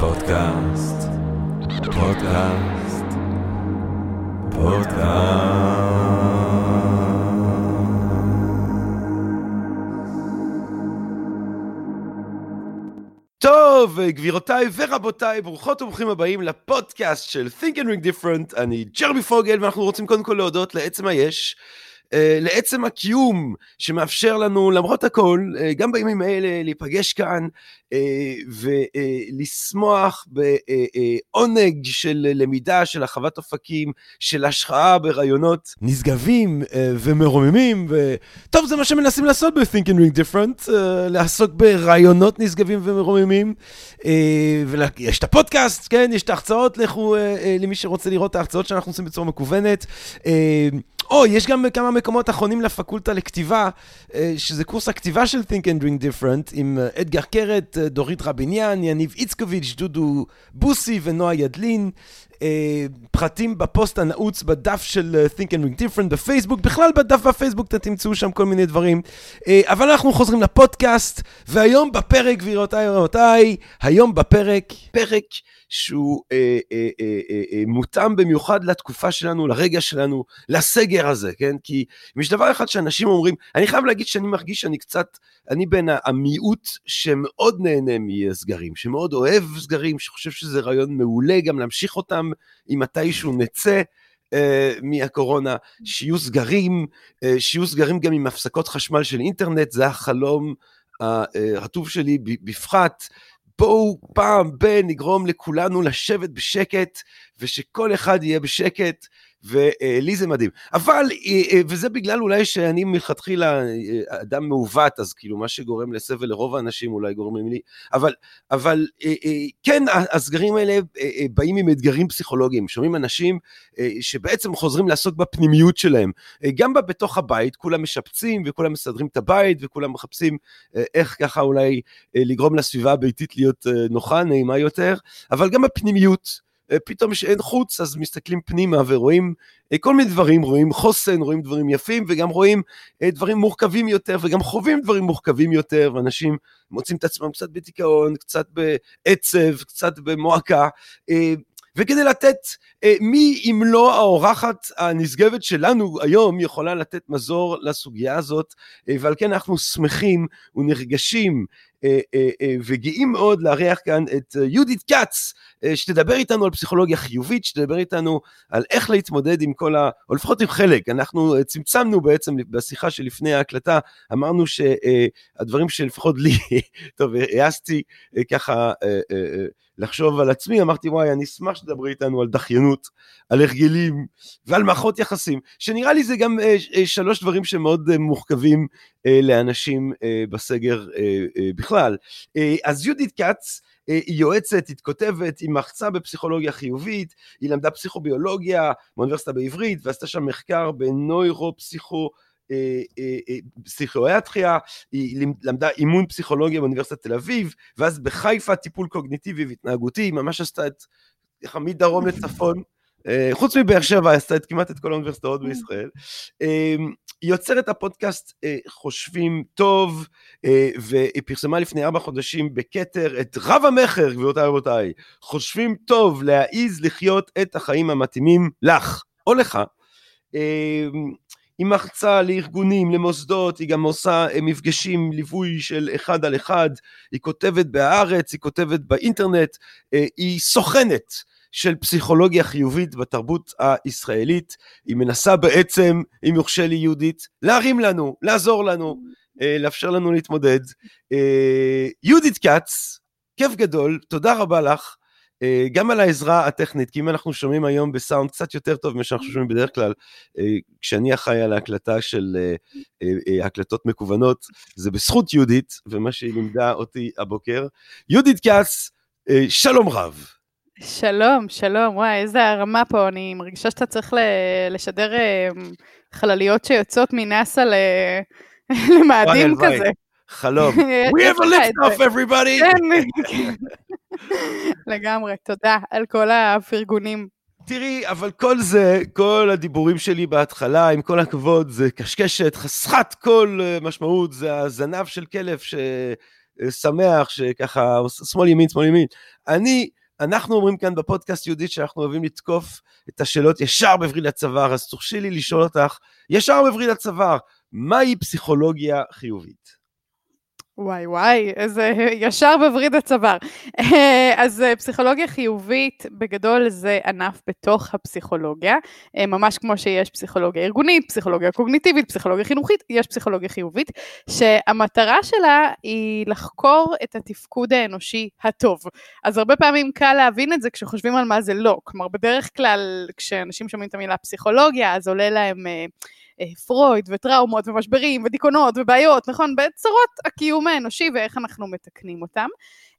פודקאסט, פודקאסט, פודקאסט. טוב, גבירותיי ורבותיי, ברוכות וברוכים הבאים לפודקאסט של Think and Ring Different, אני ג'רמי פוגל, ואנחנו רוצים קודם כל להודות לעצם היש. אה, לעצם הקיום שמאפשר לנו למרות הכל אה, גם בימים האלה להיפגש כאן ולשמוח בעונג של למידה של הרחבת אופקים של השחאה ברעיונות נשגבים ומרוממים וטוב זה מה שמנסים לעשות ב-Think and Ring Different לעסוק ברעיונות נשגבים ומרוממים ויש את הפודקאסט כן יש את ההרצאות לכו למי שרוצה לראות את ההרצאות שאנחנו עושים בצורה מקוונת. או, יש גם כמה מקומות אחרונים לפקולטה לכתיבה, אה, שזה קורס הכתיבה של Think and Drink Different, עם אה, אדגר קרת, אה, דורית רביניאן, יניב איצקוביץ', דודו בוסי ונועה ידלין. פרטים בפוסט הנעוץ בדף של Think and Drink Different בפייסבוק, בכלל בדף בפייסבוק אתם תמצאו שם כל מיני דברים. אבל אנחנו חוזרים לפודקאסט, והיום בפרק, גבירותיי ורבותיי, היום בפרק, פרק שהוא אה, אה, אה, אה, אה, מותאם במיוחד לתקופה שלנו, לרגע שלנו, לסגר הזה, כן? כי אם יש דבר אחד שאנשים אומרים, אני חייב להגיד שאני מרגיש שאני קצת, אני בין המיעוט שמאוד נהנה מסגרים, שמאוד אוהב סגרים, שחושב שזה רעיון מעולה גם להמשיך אותם אם מתישהו נצא. Uh, מהקורונה, שיהיו סגרים, uh, שיהיו סגרים גם עם הפסקות חשמל של אינטרנט, זה החלום הרטוב שלי בפחת, בואו פעם ב- נגרום לכולנו לשבת בשקט, ושכל אחד יהיה בשקט, ולי זה מדהים. אבל, אה, אה, וזה בגלל אולי שאני מלכתחילה אה, אדם מעוות, אז כאילו מה שגורם לסבל לרוב האנשים אולי גורמים לי, אבל, אבל כן, הסגרים האלה באים עם אתגרים פסיכולוגיים, שומעים אנשים שבעצם חוזרים לעסוק בפנימיות שלהם. גם בתוך הבית, כולם משפצים וכולם מסדרים את הבית וכולם מחפשים איך ככה אולי לגרום לסביבה הביתית להיות נוחה, נעימה יותר, אבל גם בפנימיות. אה, פתאום שאין חוץ אז מסתכלים פנימה ורואים אה, כל מיני דברים, רואים חוסן, רואים דברים יפים וגם רואים אה, דברים מורכבים יותר וגם חווים דברים מורכבים יותר ואנשים מוצאים את עצמם קצת בדיכאון, קצת בעצב, קצת במועקה וכדי לתת, מי אם לא האורחת הנשגבת שלנו היום יכולה לתת מזור לסוגיה הזאת, ועל כן אנחנו שמחים ונרגשים וגאים מאוד לארח כאן את יהודית כץ, שתדבר איתנו על פסיכולוגיה חיובית, שתדבר איתנו על איך להתמודד עם כל ה... או לפחות עם חלק. אנחנו צמצמנו בעצם בשיחה שלפני ההקלטה, אמרנו שהדברים שלפחות לי, טוב, העזתי ככה לחשוב על עצמי, אמרתי וואי, אני אשמח שתדברי איתנו על דחיינות, על הרגלים ועל מערכות יחסים, שנראה לי זה גם שלוש דברים שמאוד מורכבים לאנשים בסגר בכלל. אה, אז יהודית כץ, אה, היא יועצת, היא כותבת, היא מחצה בפסיכולוגיה חיובית, היא למדה פסיכוביולוגיה באוניברסיטה בעברית ועשתה שם מחקר בנוירו-פסיכו... פסיכואטריה, היא למדה אימון פסיכולוגיה באוניברסיטת תל אביב, ואז בחיפה טיפול קוגניטיבי והתנהגותי, היא ממש עשתה את, מדרום לצפון, אה, חוץ מבאר שבע, עשתה את כמעט את כל האוניברסיטאות mm. בישראל. היא יוצרת הפודקאסט חושבים טוב, והיא פרסמה לפני ארבע חודשים בכתר את רב המכר, גבירותיי ורבותיי, חושבים טוב להעיז לחיות את החיים המתאימים לך או לך. היא מחצה לארגונים, למוסדות, היא גם עושה מפגשים, ליווי של אחד על אחד, היא כותבת בהארץ, היא כותבת באינטרנט, היא סוכנת. של פסיכולוגיה חיובית בתרבות הישראלית. היא מנסה בעצם, אם יורשה לי יהודית, להרים לנו, לעזור לנו, אה, לאפשר לנו להתמודד. אה, יהודית כץ, כיף גדול, תודה רבה לך. אה, גם על העזרה הטכנית, כי אם אנחנו שומעים היום בסאונד קצת יותר טוב ממה שאנחנו שומעים בדרך כלל, כשאני אחראי על ההקלטה של הקלטות מקוונות, זה בזכות יהודית, ומה שהיא לימדה אותי הבוקר. יהודית כץ, שלום רב. שלום, שלום, וואי, איזה הרמה פה, אני מרגישה שאתה צריך לשדר אה, חלליות שיוצאות מנאסא למאדים כזה. חלום. We have a lift off everybody! כן, לגמרי, תודה על כל הפרגונים. תראי, אבל כל זה, כל הדיבורים שלי בהתחלה, עם כל הכבוד, זה קשקשת, חסכת כל אה, משמעות, זה הזנב של כלב ש... אה, שככה, שמאל ימין, שמאל ימין. אני, אנחנו אומרים כאן בפודקאסט יהודית שאנחנו אוהבים לתקוף את השאלות ישר בווריד הצוואר, אז תורשי לי לשאול אותך, ישר בווריד הצוואר, מהי פסיכולוגיה חיובית? וואי וואי, איזה ישר בווריד הצוואר. אז אה, פסיכולוגיה חיובית, בגדול זה ענף בתוך הפסיכולוגיה, אה, ממש כמו שיש פסיכולוגיה ארגונית, פסיכולוגיה קוגניטיבית, פסיכולוגיה חינוכית, יש פסיכולוגיה חיובית, שהמטרה שלה היא לחקור את התפקוד האנושי הטוב. אז הרבה פעמים קל להבין את זה כשחושבים על מה זה לא. כלומר, בדרך כלל כשאנשים שומעים את המילה פסיכולוגיה, אז עולה להם... אה, פרויד וטראומות ומשברים ודיכאונות ובעיות, נכון? בצרות הקיום האנושי ואיך אנחנו מתקנים אותם.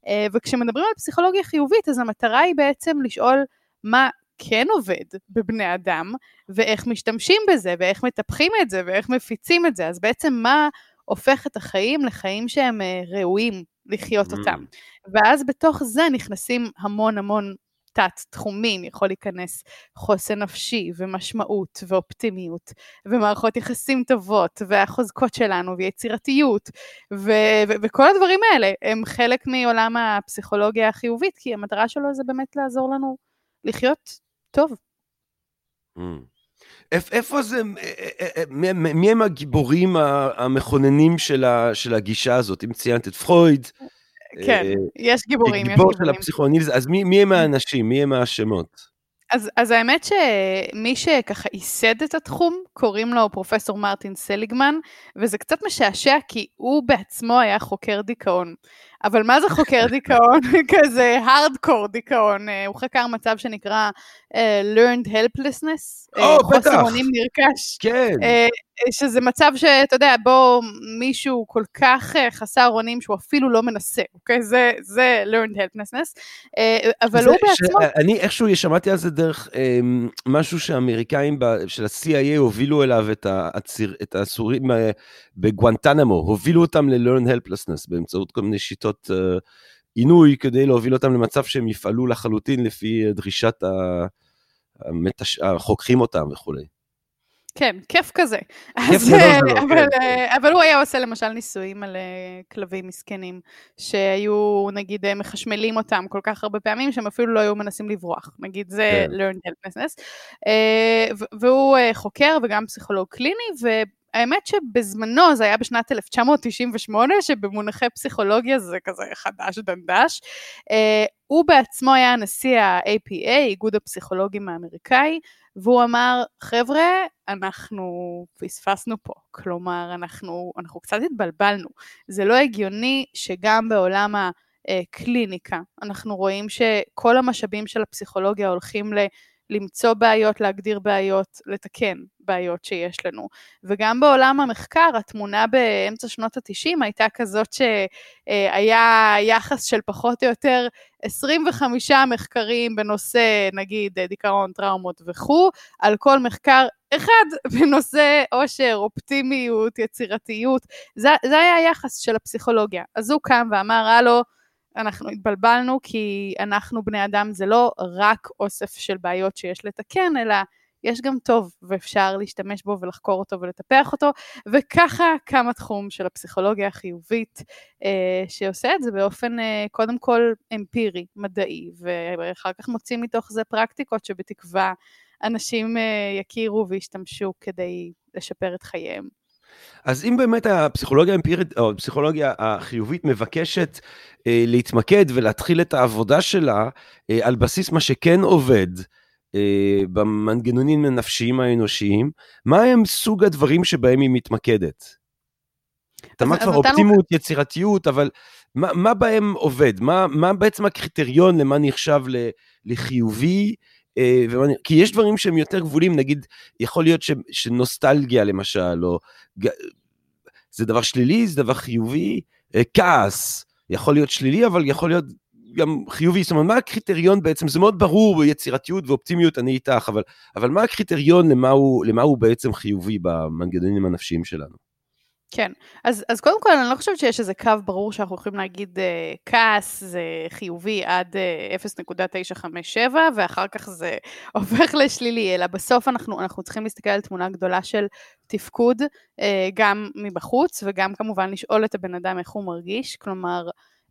אה, וכשמדברים על פסיכולוגיה חיובית, אז המטרה היא בעצם לשאול מה כן עובד בבני אדם, ואיך משתמשים בזה, ואיך מטפחים את זה, ואיך מפיצים את זה. אז בעצם מה הופך את החיים לחיים שהם אה, ראויים לחיות אותם. Mm. ואז בתוך זה נכנסים המון המון תת-תחומים, יכול להיכנס חוסן נפשי ומשמעות ואופטימיות ומערכות יחסים טובות והחוזקות שלנו ויצירתיות ו- ו- וכל הדברים האלה הם חלק מעולם הפסיכולוגיה החיובית, כי המטרה שלו זה באמת לעזור לנו לחיות טוב. Mm. איפה זה, אה, אה, אה, מי הם הגיבורים המכוננים של הגישה הזאת? אם ציינת את פרויד, כן, יש גיבורים, יש גיבור של הפסיכואנליזה, אז מי, מי הם האנשים? מי הם השמות? אז, אז האמת שמי שככה ייסד את התחום, קוראים לו פרופסור מרטין סליגמן, וזה קצת משעשע כי הוא בעצמו היה חוקר דיכאון. אבל מה זה חוקר דיכאון? כזה הארדקור דיכאון. אה, הוא חקר מצב שנקרא uh, learned helplessness. או, oh, בטח. חוסר אונים נרכש. כן. Uh, שזה מצב שאתה יודע, בו מישהו כל כך uh, חסר אונים שהוא אפילו לא מנסה, אוקיי? זה, זה learned helplessness. Uh, אבל זה, הוא בעצמו... ש... אני איכשהו שמעתי על זה דרך uh, משהו שהאמריקאים של ה-CIA הובילו אליו את, העציר, את האסורים uh, בגואנטנמו, הובילו אותם ל-learned helplessness באמצעות כל מיני שיטות. לעשות uh, עינוי כדי להוביל אותם למצב שהם יפעלו לחלוטין לפי דרישת המתש... החוקרים אותם וכולי. כן, כיף כזה. כיף אז, אה, אבל, אבל, כן. אה, אבל הוא היה עושה למשל ניסויים על כלבים מסכנים, שהיו נגיד מחשמלים אותם כל כך הרבה פעמים, שהם אפילו לא היו מנסים לברוח. נגיד זה כן. learned helplessness. והוא חוקר וגם פסיכולוג קליני, האמת שבזמנו, זה היה בשנת 1998, שבמונחי פסיכולוגיה זה כזה חדש דנדש. Uh, הוא בעצמו היה נשיא ה-APA, איגוד הפסיכולוגים האמריקאי, והוא אמר, חבר'ה, אנחנו פספסנו פה. כלומר, אנחנו, אנחנו קצת התבלבלנו. זה לא הגיוני שגם בעולם הקליניקה אנחנו רואים שכל המשאבים של הפסיכולוגיה הולכים ל... למצוא בעיות, להגדיר בעיות, לתקן בעיות שיש לנו. וגם בעולם המחקר, התמונה באמצע שנות ה-90 הייתה כזאת שהיה יחס של פחות או יותר 25 מחקרים בנושא, נגיד, דיכאון, טראומות וכו', על כל מחקר אחד בנושא עושר, אופטימיות, יצירתיות. זה, זה היה היחס של הפסיכולוגיה. אז הוא קם ואמר, הלו, אנחנו התבלבלנו כי אנחנו בני אדם זה לא רק אוסף של בעיות שיש לתקן, אלא יש גם טוב ואפשר להשתמש בו ולחקור אותו ולטפח אותו, וככה קם התחום של הפסיכולוגיה החיובית, אה, שעושה את זה באופן אה, קודם כל אמפירי, מדעי, ואחר כך מוצאים מתוך זה פרקטיקות שבתקווה אנשים אה, יכירו וישתמשו כדי לשפר את חייהם. אז אם באמת הפסיכולוגיה האמפירית, או הפסיכולוגיה החיובית מבקשת אה, להתמקד ולהתחיל את העבודה שלה אה, על בסיס מה שכן עובד אה, במנגנונים הנפשיים האנושיים, מה הם סוג הדברים שבהם היא מתמקדת? אתה אמרת כבר אופטימיות, לא... יצירתיות, אבל מה, מה בהם עובד? מה, מה בעצם הקריטריון למה נחשב לחיובי? אה, כי יש דברים שהם יותר גבולים, נגיד, יכול להיות ש, שנוסטלגיה למשל, או זה דבר שלילי, זה דבר חיובי, אה, כעס יכול להיות שלילי, אבל יכול להיות גם חיובי, זאת אומרת, מה הקריטריון בעצם, זה מאוד ברור, יצירתיות ואופטימיות, אני איתך, אבל, אבל מה הקריטריון למה הוא, למה הוא בעצם חיובי במנגנונים הנפשיים שלנו? כן, אז, אז קודם כל אני לא חושבת שיש איזה קו ברור שאנחנו יכולים להגיד אה, כעס זה חיובי עד אה, 0.957 ואחר כך זה הופך לשלילי, אלא בסוף אנחנו, אנחנו צריכים להסתכל על תמונה גדולה של תפקוד אה, גם מבחוץ וגם כמובן לשאול את הבן אדם איך הוא מרגיש, כלומר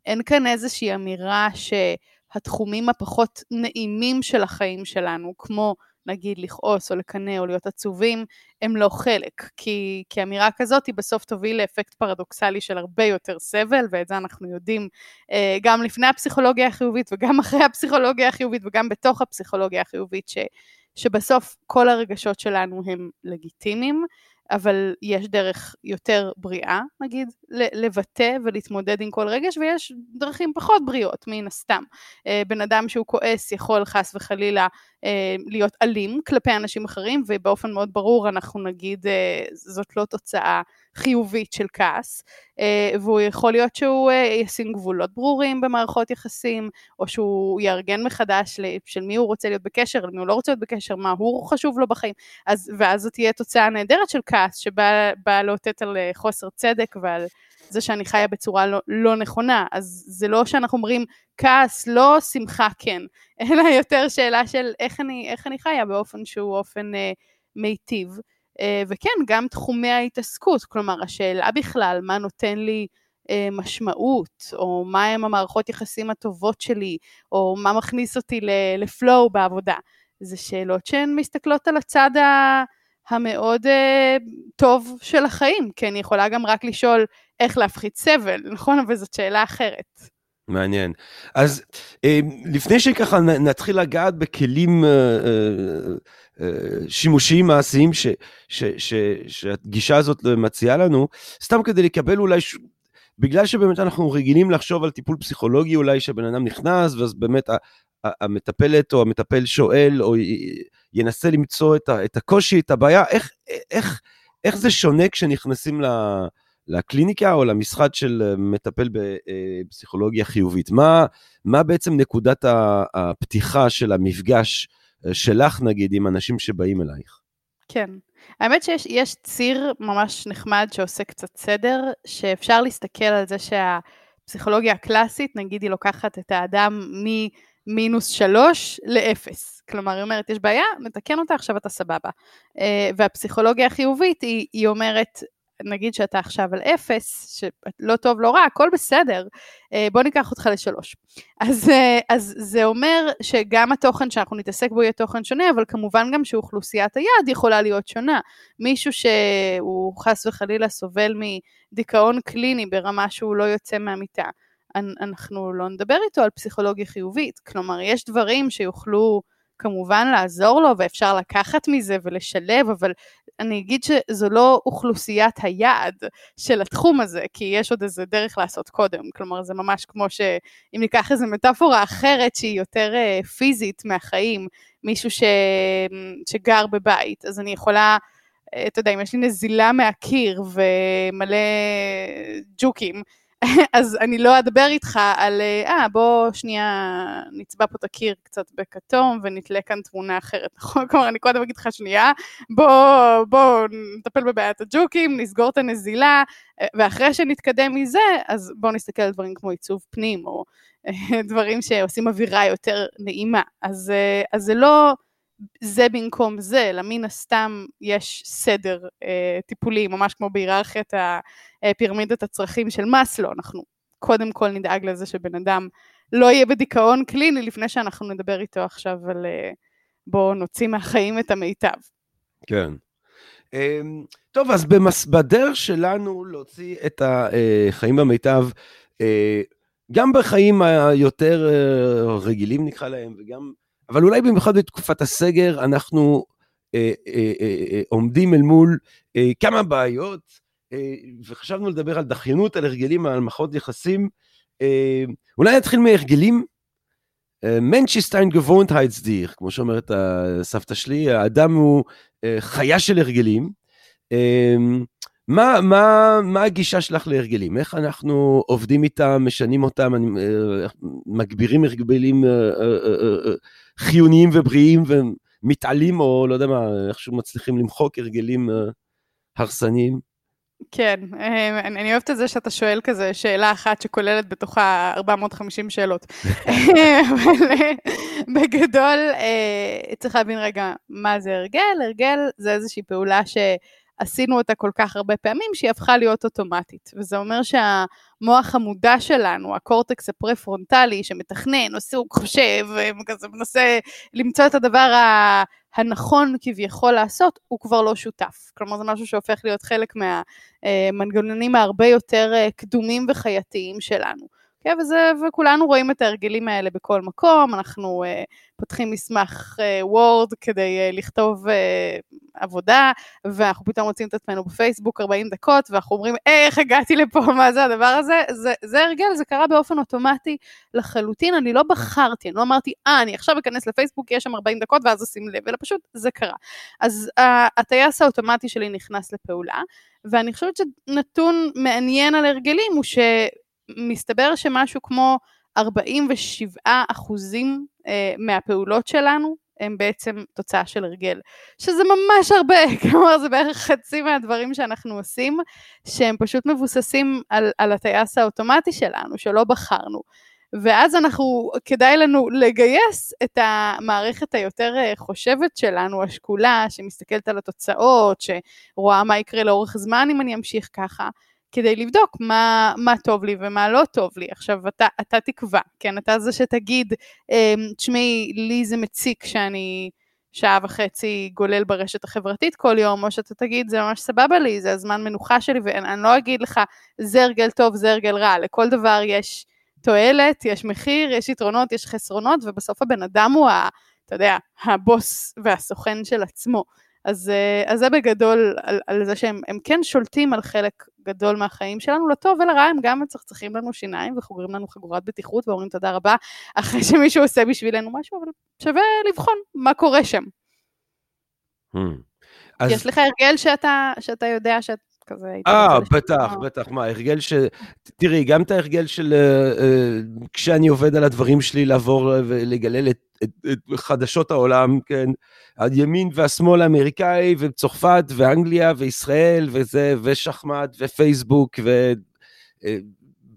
אין כאן איזושהי אמירה שהתחומים הפחות נעימים של החיים שלנו, כמו נגיד לכעוס או לקנא או להיות עצובים, הם לא חלק. כי, כי אמירה כזאת היא בסוף תוביל לאפקט פרדוקסלי של הרבה יותר סבל, ואת זה אנחנו יודעים אה, גם לפני הפסיכולוגיה החיובית וגם אחרי הפסיכולוגיה החיובית וגם בתוך הפסיכולוגיה החיובית, ש, שבסוף כל הרגשות שלנו הם לגיטימיים. אבל יש דרך יותר בריאה, נגיד, לבטא ולהתמודד עם כל רגש, ויש דרכים פחות בריאות, מן הסתם. אה, בן אדם שהוא כועס יכול חס וחלילה אה, להיות אלים כלפי אנשים אחרים, ובאופן מאוד ברור אנחנו נגיד, אה, זאת לא תוצאה חיובית של כעס, והוא יכול להיות שהוא ישים גבולות ברורים במערכות יחסים, או שהוא יארגן מחדש של מי הוא רוצה להיות בקשר, למי הוא לא רוצה להיות בקשר, מה הוא חשוב לו בחיים, אז, ואז זאת תהיה תוצאה נהדרת של כעס, שבאה לאותת על חוסר צדק ועל זה שאני חיה בצורה לא, לא נכונה, אז זה לא שאנחנו אומרים כעס לא, שמחה כן, אלא יותר שאלה של איך אני, איך אני חיה באופן שהוא אופן אה, מיטיב. אה, וכן, גם תחומי ההתעסקות, כלומר השאלה בכלל מה נותן לי אה, משמעות, או מה הם המערכות יחסים הטובות שלי, או מה מכניס אותי לפלואו בעבודה. זה שאלות שהן מסתכלות על הצד. המאוד uh, טוב של החיים, כי אני יכולה גם רק לשאול איך להפחית סבל, נכון? אבל זאת שאלה אחרת. מעניין. אז אה, לפני שככה נתחיל לגעת בכלים אה, שימושיים מעשיים ש, ש, ש, שהגישה הזאת מציעה לנו, סתם כדי לקבל אולי, ש... בגלל שבאמת אנחנו רגילים לחשוב על טיפול פסיכולוגי אולי שבן אדם נכנס, ואז באמת המטפלת או המטפל שואל או ינסה למצוא את, ה, את הקושי, את הבעיה, איך, איך, איך זה שונה כשנכנסים ל, לקליניקה או למשרד של מטפל בפסיכולוגיה חיובית? מה, מה בעצם נקודת הפתיחה של המפגש שלך נגיד עם אנשים שבאים אלייך? כן. האמת שיש ציר ממש נחמד שעושה קצת סדר, שאפשר להסתכל על זה שהפסיכולוגיה הקלאסית, נגיד היא לוקחת את האדם מ... מינוס שלוש לאפס. כלומר, היא אומרת, יש בעיה, נתקן אותה, עכשיו אתה סבבה. אה, והפסיכולוגיה החיובית, היא, היא אומרת, נגיד שאתה עכשיו על אפס, שלא טוב, לא רע, הכל בסדר, אה, בוא ניקח אותך לשלוש. אז, אה, אז זה אומר שגם התוכן שאנחנו נתעסק בו יהיה תוכן שונה, אבל כמובן גם שאוכלוסיית היעד יכולה להיות שונה. מישהו שהוא חס וחלילה סובל מדיכאון קליני ברמה שהוא לא יוצא מהמיטה. אנחנו לא נדבר איתו על פסיכולוגיה חיובית. כלומר, יש דברים שיוכלו כמובן לעזור לו ואפשר לקחת מזה ולשלב, אבל אני אגיד שזו לא אוכלוסיית היעד של התחום הזה, כי יש עוד איזה דרך לעשות קודם. כלומר, זה ממש כמו שאם ניקח איזו מטאפורה אחרת שהיא יותר uh, פיזית מהחיים, מישהו ש... שגר בבית, אז אני יכולה... אה, אתה יודע, אם יש לי נזילה מהקיר ומלא ג'וקים, אז אני לא אדבר איתך על, אה, בוא שנייה נצבע פה את הקיר קצת בכתום ונתלה כאן תמונה אחרת, נכון? כלומר, אני קודם אגיד לך שנייה, בוא, בוא נטפל בבעיית הג'וקים, נסגור את הנזילה, ואחרי שנתקדם מזה, אז בוא נסתכל על דברים כמו עיצוב פנים, או דברים שעושים אווירה יותר נעימה. אז, אז זה לא... זה במקום זה, אלא מן הסתם יש סדר אה, טיפולי, ממש כמו בהיררכיית פירמידת הצרכים של מאסלו, אנחנו קודם כל נדאג לזה שבן אדם לא יהיה בדיכאון קליני לפני שאנחנו נדבר איתו עכשיו על אה, בואו נוציא מהחיים את המיטב. כן. אה, טוב, אז במס... בדרך שלנו להוציא את החיים במיטב, אה, גם בחיים היותר אה, רגילים נקרא להם, וגם אבל אולי במיוחד בתקופת הסגר אנחנו אה, אה, אה, עומדים אל מול כמה בעיות, וחשבנו לדבר על דחיינות, על הרגלים, על מערכות יחסים. אולי נתחיל מהרגלים? מנצ'סטיין גבונטהייטסדיר, כמו שאומרת הסבתא שלי, האדם הוא חיה של הרגלים. מה, מה, מה הגישה שלך להרגלים? איך אנחנו עובדים איתם, משנים אותם, מגבירים הרגלים חיוניים ובריאים ומתעלים, או לא יודע מה, איכשהו מצליחים למחוק הרגלים הרסניים? כן, אה, אני, אני אוהבת את זה שאתה שואל כזה שאלה אחת שכוללת בתוכה 450 שאלות. אבל אה, בגדול, אה, צריך להבין רגע מה זה הרגל. הרגל זה איזושהי פעולה שעשינו אותה כל כך הרבה פעמים שהיא הפכה להיות אוטומטית. וזה אומר שהמוח המודע שלנו, הקורטקס הפרה-פרונטלי שמתכנן, עסוק, חושב, כזה מנסה למצוא את הדבר. הנכון כביכול לעשות, הוא כבר לא שותף. כלומר, זה משהו שהופך להיות חלק מהמנגנונים ההרבה יותר אה, קדומים וחייתיים שלנו. כן, וזה, וכולנו רואים את ההרגלים האלה בכל מקום, אנחנו uh, פותחים מסמך וורד uh, כדי uh, לכתוב uh, עבודה, ואנחנו פתאום מוצאים את עצמנו בפייסבוק 40 דקות, ואנחנו אומרים, איך הגעתי לפה, מה זה הדבר הזה? זה, זה הרגל, זה קרה באופן אוטומטי לחלוטין, אני לא בחרתי, אני לא אמרתי, אה, אני עכשיו אכנס לפייסבוק, יש שם 40 דקות, ואז אשים לב, אלא פשוט זה קרה. אז uh, הטייס האוטומטי שלי נכנס לפעולה, ואני חושבת שנתון מעניין על הרגלים הוא ש... מסתבר שמשהו כמו 47 אחוזים אה, מהפעולות שלנו הם בעצם תוצאה של הרגל, שזה ממש הרבה, כלומר זה בערך חצי מהדברים שאנחנו עושים, שהם פשוט מבוססים על, על הטייס האוטומטי שלנו, שלא בחרנו. ואז אנחנו, כדאי לנו לגייס את המערכת היותר אה, חושבת שלנו, השקולה, שמסתכלת על התוצאות, שרואה מה יקרה לאורך זמן אם אני אמשיך ככה, כדי לבדוק מה, מה טוב לי ומה לא טוב לי. עכשיו, אתה, אתה תקבע, כן? אתה זה שתגיד, אמ, תשמעי, לי זה מציק שאני שעה וחצי גולל ברשת החברתית כל יום, או שאתה תגיד, זה ממש סבבה לי, זה הזמן מנוחה שלי, ואני לא אגיד לך, זה הרגל טוב, זה הרגל רע. לכל דבר יש תועלת, יש מחיר, יש יתרונות, יש חסרונות, ובסוף הבן אדם הוא, ה, אתה יודע, הבוס והסוכן של עצמו. אז, אה, אז זה בגדול על, על זה שהם כן שולטים על חלק גדול מהחיים שלנו, לטוב ולרע הם גם מצחצחים לנו שיניים וחוגרים לנו חגורת בטיחות ואומרים תודה רבה אחרי שמישהו עושה בשבילנו משהו, אבל שווה לבחון מה קורה שם. Hmm. אז... יש לך הרגל שאתה, שאתה יודע שאת כזה... אה, בטח, בטח, מה, הרגל ש... תראי, גם את ההרגל של uh, uh, כשאני עובד על הדברים שלי, לעבור ולגלל את, את, את חדשות העולם, כן, הימין והשמאל האמריקאי, וצרפת, ואנגליה, וישראל, וזה, ושחמט, ופייסבוק, ו...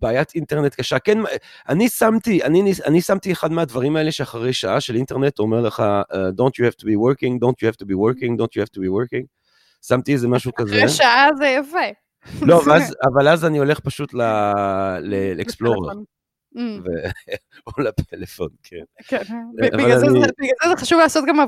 בעיית אינטרנט קשה. כן, אני שמתי, אני, אני שמתי אחד מהדברים האלה שאחרי שעה של אינטרנט אומר לך, uh, don't you have to be working, don't you have to be working, don't you have to be working. שמתי איזה משהו כזה. אחרי שעה זה יפה. לא, אבל אז אני הולך פשוט לאקספלורר. Mm. או לפלאפון, כן. כן, בגלל זה זה חשוב לעשות גם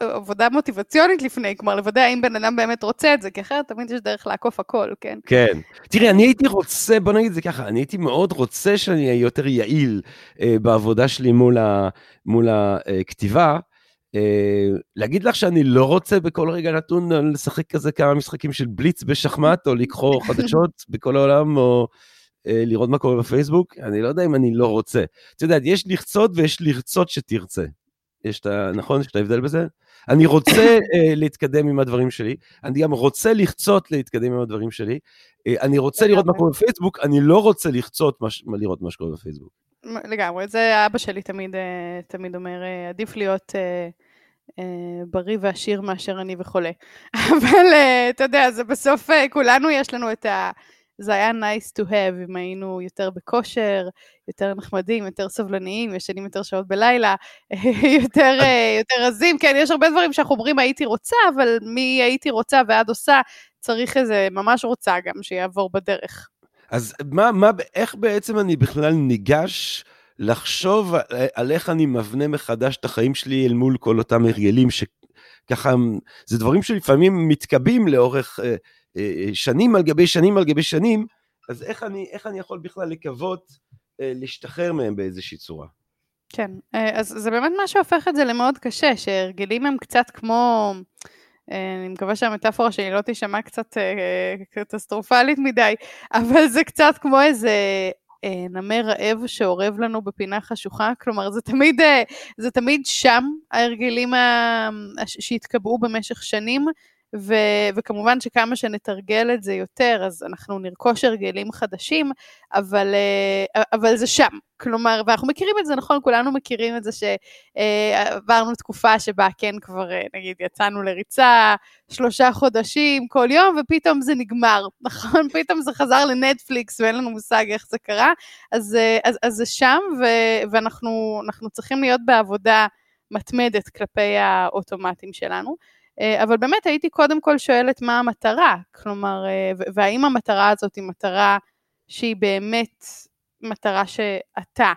עבודה מוטיבציונית לפני, כלומר לוודא האם בן אדם באמת רוצה את זה, כי אחרת תמיד יש דרך לעקוף הכל, כן? כן. תראי, אני הייתי רוצה, בוא נגיד את זה ככה, אני הייתי מאוד רוצה שאני אהיה יותר יעיל אה, בעבודה שלי מול הכתיבה. אה, להגיד לך שאני לא רוצה בכל רגע נתון לשחק כזה כמה משחקים של בליץ בשחמט, או לקחוא חדשות בכל העולם, או אה, לראות מה קורה בפייסבוק, אני לא יודע אם אני לא רוצה. את יודעת, יש לרצות ויש לרצות שתרצה. יש את ה... נכון? יש את ההבדל בזה? אני רוצה uh, להתקדם עם הדברים שלי, אני גם רוצה לחצות להתקדם עם הדברים שלי, uh, אני רוצה לראות מה קורה בפייסבוק, אני לא רוצה לחצות מה, לראות מה שקורה בפייסבוק. לגמרי, זה אבא שלי תמיד, תמיד אומר, עדיף להיות אה, בריא ועשיר מאשר אני וחולה. אבל אה, אתה יודע, זה בסוף, אה, כולנו יש לנו את ה... זה היה nice to have אם היינו יותר בכושר, יותר נחמדים, יותר סבלניים, ישנים יותר שעות בלילה, יותר, יותר רזים. כן, יש הרבה דברים שאנחנו אומרים הייתי רוצה, אבל מי הייתי רוצה ועד עושה, צריך איזה ממש רוצה גם שיעבור בדרך. אז מה, מה, איך בעצם אני בכלל ניגש לחשוב על איך אני מבנה מחדש את החיים שלי אל מול כל אותם הרגלים שככה, זה דברים שלפעמים מתקבים לאורך אה, אה, שנים על גבי שנים על גבי שנים, אז איך אני, איך אני יכול בכלל לקוות אה, להשתחרר מהם באיזושהי צורה? כן, אז זה באמת מה שהופך את זה למאוד קשה, שהרגלים הם קצת כמו... אני מקווה שהמטאפורה שלי לא תישמע קצת קטסטרופלית מדי, אבל זה קצת כמו איזה אה, נמר רעב שאורב לנו בפינה חשוכה, כלומר זה תמיד, אה, זה תמיד שם ההרגלים שהתקבעו במשך שנים, ו- וכמובן שכמה שנתרגל את זה יותר, אז אנחנו נרכוש הרגלים חדשים, אבל, אה, אבל זה שם. כלומר, ואנחנו מכירים את זה, נכון? כולנו מכירים את זה שעברנו תקופה שבה כן כבר, אה, נגיד, יצאנו לריצה שלושה חודשים כל יום, ופתאום זה נגמר, נכון? פתאום זה חזר לנטפליקס ואין לנו מושג איך זה קרה, אז, אה, אז, אז זה שם, ו- ואנחנו צריכים להיות בעבודה מתמדת כלפי האוטומטים שלנו. אה, אבל באמת הייתי קודם כל שואלת מה המטרה, כלומר, אה, והאם המטרה הזאת היא מטרה שהיא באמת מטרה שאתה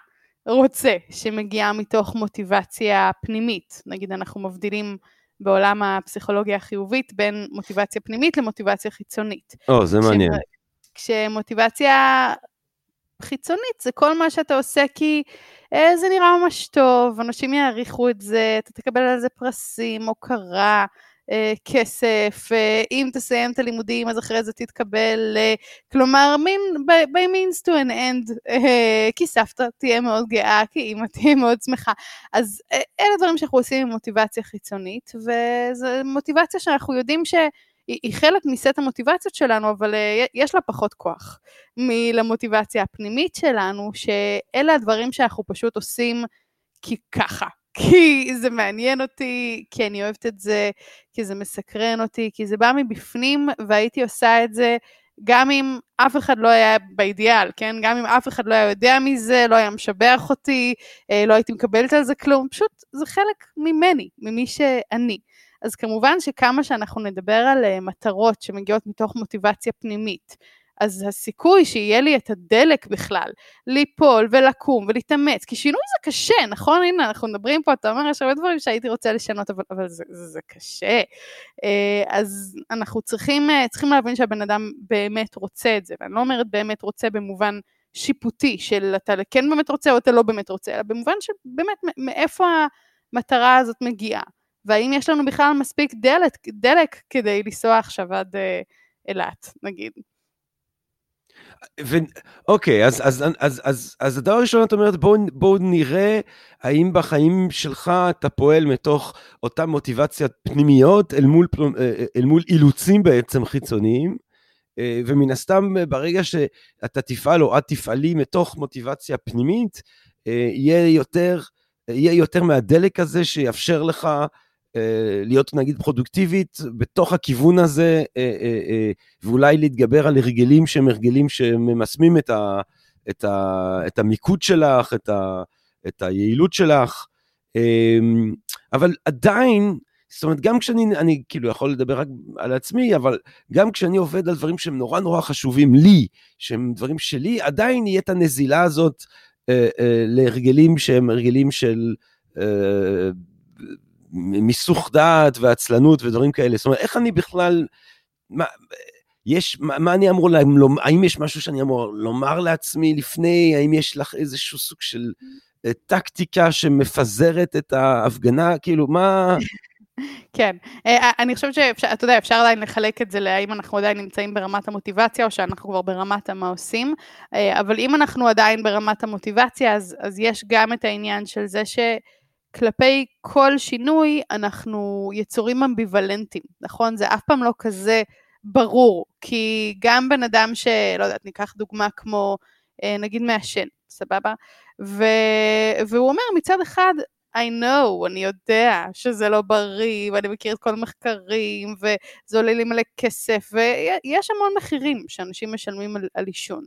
רוצה, שמגיעה מתוך מוטיבציה פנימית. נגיד אנחנו מבדילים בעולם הפסיכולוגיה החיובית בין מוטיבציה פנימית למוטיבציה חיצונית. או, זה מעניין. כשמוטיבציה חיצונית זה כל מה שאתה עושה כי אה, זה נראה ממש טוב, אנשים יעריכו את זה, אתה תקבל על זה פרסים, הוקרה, כסף, אה, אם תסיים את הלימודים אז אחרי זה תתקבל, אה, כלומר, מין, by means to an end, כי סבתא תהיה מאוד גאה, כי אימא תהיה מאוד שמחה. אז אלה דברים שאנחנו עושים עם מוטיבציה חיצונית, וזו מוטיבציה שאנחנו יודעים ש... היא חלק מסט המוטיבציות שלנו, אבל יש לה פחות כוח מלמוטיבציה הפנימית שלנו, שאלה הדברים שאנחנו פשוט עושים כי ככה. כי זה מעניין אותי, כי אני אוהבת את זה, כי זה מסקרן אותי, כי זה בא מבפנים, והייתי עושה את זה גם אם אף אחד לא היה באידיאל, כן? גם אם אף אחד לא היה יודע מזה, לא היה משבח אותי, אה, לא הייתי מקבלת על זה כלום, פשוט זה חלק ממני, ממי שאני. אז כמובן שכמה שאנחנו נדבר על אה, מטרות שמגיעות מתוך מוטיבציה פנימית, אז הסיכוי שיהיה לי את הדלק בכלל ליפול ולקום ולהתאמץ, כי שינוי זה קשה, נכון? הנה, אנחנו מדברים פה, אתה אומר, יש הרבה דברים שהייתי רוצה לשנות, אבל, אבל זה, זה, זה קשה. אה, אז אנחנו צריכים, אה, צריכים להבין שהבן אדם באמת רוצה את זה, ואני לא אומרת באמת רוצה במובן שיפוטי, של אתה כן באמת רוצה או אתה לא באמת רוצה, אלא במובן של באמת מאיפה המטרה הזאת מגיעה. והאם יש לנו בכלל מספיק דלק, דלק כדי לנסוע עכשיו עד אה, אילת, נגיד. ו... אוקיי, אז, אז, אז, אז, אז הדבר הראשון את אומרת, בואו בוא נראה האם בחיים שלך אתה פועל מתוך אותן מוטיבציות פנימיות אל מול, אה, אה, אל מול אילוצים בעצם חיצוניים, אה, ומן הסתם ברגע שאתה תפעל או את תפעלי מתוך מוטיבציה פנימית, יהיה יותר, יהיה יותר מהדלק הזה שיאפשר לך להיות נגיד פרודוקטיבית בתוך הכיוון הזה, אה, אה, ואולי להתגבר על הרגלים שהם הרגלים שממסמים את, ה, את, ה, את המיקוד שלך, את, ה, את היעילות שלך, אבל עדיין, זאת אומרת, גם כשאני, אני כאילו יכול לדבר רק על עצמי, אבל גם כשאני עובד על דברים שהם נורא נורא חשובים לי, שהם דברים שלי, עדיין יהיה את הנזילה הזאת אה, אה, להרגלים שהם הרגלים של אה, מיסוך דעת ועצלנות ודברים כאלה. זאת אומרת, איך אני בכלל, מה, יש, מה, מה אני אמור, לומר, האם יש משהו שאני אמור לומר לעצמי לפני, האם יש לך איזשהו סוג של uh, טקטיקה שמפזרת את ההפגנה, כאילו, מה... כן, אה, אני חושבת שאפשר, אתה יודע, אפשר עדיין לחלק את זה להאם אנחנו עדיין נמצאים ברמת המוטיבציה או שאנחנו כבר ברמת המה עושים, אה, אבל אם אנחנו עדיין ברמת המוטיבציה, אז, אז יש גם את העניין של זה ש... כלפי כל שינוי אנחנו יצורים אמביוולנטיים, נכון? זה אף פעם לא כזה ברור, כי גם בן אדם שלא יודעת, ניקח דוגמה כמו אה, נגיד מעשן, סבבה? ו... והוא אומר מצד אחד, I know, אני יודע שזה לא בריא, ואני מכיר את כל המחקרים, וזה עולה לי מלא כסף, ויש המון מחירים שאנשים משלמים על, על עישון.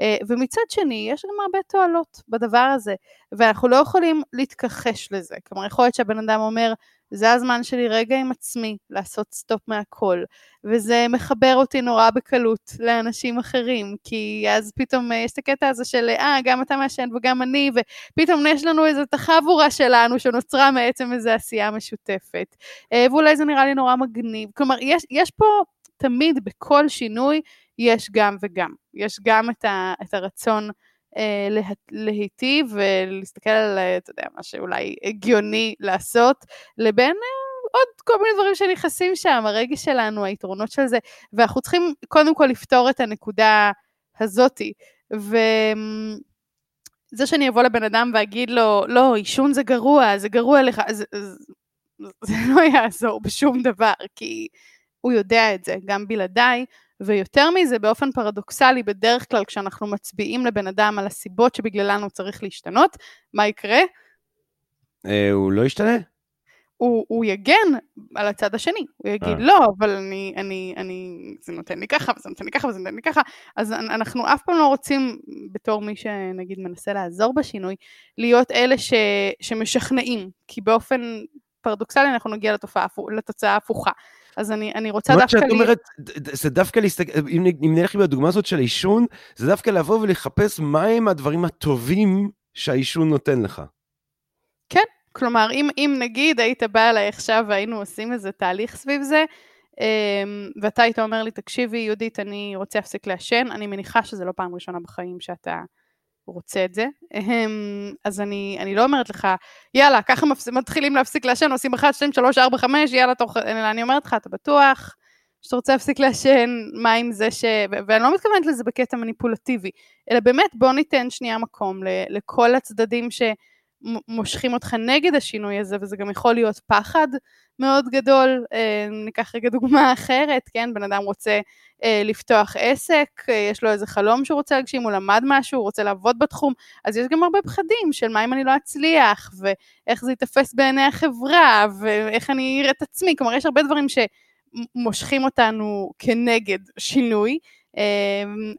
אה, ומצד שני, יש גם הרבה תועלות בדבר הזה, ואנחנו לא יכולים להתכחש לזה. כלומר, יכול להיות שהבן אדם אומר, זה הזמן שלי רגע עם עצמי לעשות סטופ מהכל, וזה מחבר אותי נורא בקלות לאנשים אחרים, כי אז פתאום אה, יש את הקטע הזה של, אה, גם אתה מעשן וגם אני, ופתאום יש לנו איזו תחבורה שלנו שנוצרה מעצם איזו עשייה משותפת. אה, ואולי זה נראה לי נורא מגניב. כלומר, יש, יש פה תמיד, בכל שינוי, יש גם וגם. יש גם את, ה, את הרצון לה, להיטיב ולהסתכל על, אה, אתה יודע, מה שאולי הגיוני לעשות, לבין אה, עוד כל מיני דברים שנכנסים שם, הרגש שלנו, היתרונות של זה, ואנחנו צריכים קודם כל לפתור את הנקודה הזאתי. וזה שאני אבוא לבן אדם ואגיד לו, לא, עישון זה גרוע, זה גרוע לך, זה, זה, זה לא יעזור בשום דבר, כי הוא יודע את זה, גם בלעדיי, ויותר מזה, באופן פרדוקסלי, בדרך כלל כשאנחנו מצביעים לבן אדם על הסיבות שבגללן הוא צריך להשתנות, מה יקרה? אה, הוא לא ישתנה? הוא, הוא יגן על הצד השני, הוא יגיד אה. לא, אבל אני, אני, אני, זה נותן לי ככה, וזה נותן לי ככה, וזה נותן לי ככה, אז אנחנו אף פעם לא רוצים, בתור מי שנגיד מנסה לעזור בשינוי, להיות אלה ש, שמשכנעים, כי באופן פרדוקסלי אנחנו נגיע לתופעה, לתוצאה ההפוכה. אז אני, אני רוצה דווקא... שאת אומרת, זה דווקא להסתכל, אם, אם נלך עם הדוגמה הזאת של העישון, זה דווקא לבוא ולחפש מהם הדברים הטובים שהעישון נותן לך. כן, כלומר, אם, אם נגיד היית בא אליי עכשיו והיינו עושים איזה תהליך סביב זה, אמ, ואתה היית אומר לי, תקשיבי, יהודית, אני רוצה להפסיק לעשן, אני מניחה שזה לא פעם ראשונה בחיים שאתה רוצה את זה. אז אני, אני לא אומרת לך, יאללה, ככה מפס... מתחילים להפסיק לעשן, עושים 1, 2, 3, 4, 5, יאללה, תוך... אלא אני אומרת לך, אתה בטוח שאתה רוצה להפסיק לעשן, מה עם זה ש... ואני לא מתכוונת לזה בקטע מניפולטיבי, אלא באמת בוא ניתן שנייה מקום לכל הצדדים ש... מושכים אותך נגד השינוי הזה, וזה גם יכול להיות פחד מאוד גדול. אה, ניקח רגע דוגמה אחרת, כן? בן אדם רוצה אה, לפתוח עסק, אה, יש לו איזה חלום שהוא רוצה להגשים, הוא למד משהו, הוא רוצה לעבוד בתחום, אז יש גם הרבה פחדים של מה אם אני לא אצליח, ואיך זה ייתפס בעיני החברה, ואיך אני אראה את עצמי. כלומר, יש הרבה דברים שמושכים אותנו כנגד שינוי,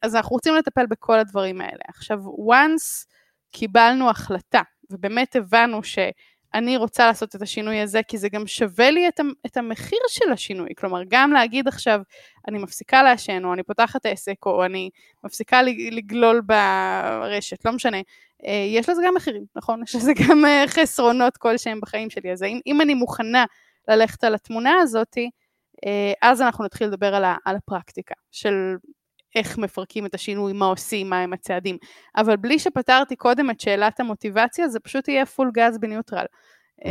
אז אנחנו רוצים לטפל בכל הדברים האלה. עכשיו, once קיבלנו החלטה ובאמת הבנו שאני רוצה לעשות את השינוי הזה, כי זה גם שווה לי את, את המחיר של השינוי. כלומר, גם להגיד עכשיו, אני מפסיקה לעשן, או אני פותחת עסק, או אני מפסיקה לגלול ברשת, לא משנה. אה, יש לזה גם מחירים, נכון? יש לזה גם אה, חסרונות כלשהם בחיים שלי. אז אם, אם אני מוכנה ללכת על התמונה הזאתי, אה, אז אנחנו נתחיל לדבר על, על הפרקטיקה של איך מפרקים את השינוי, מה עושים, מה הם הצעדים. אבל בלי שפתרתי קודם את שאלת המוטיבציה, זה פשוט יהיה פול גז בניוטרל. Mm.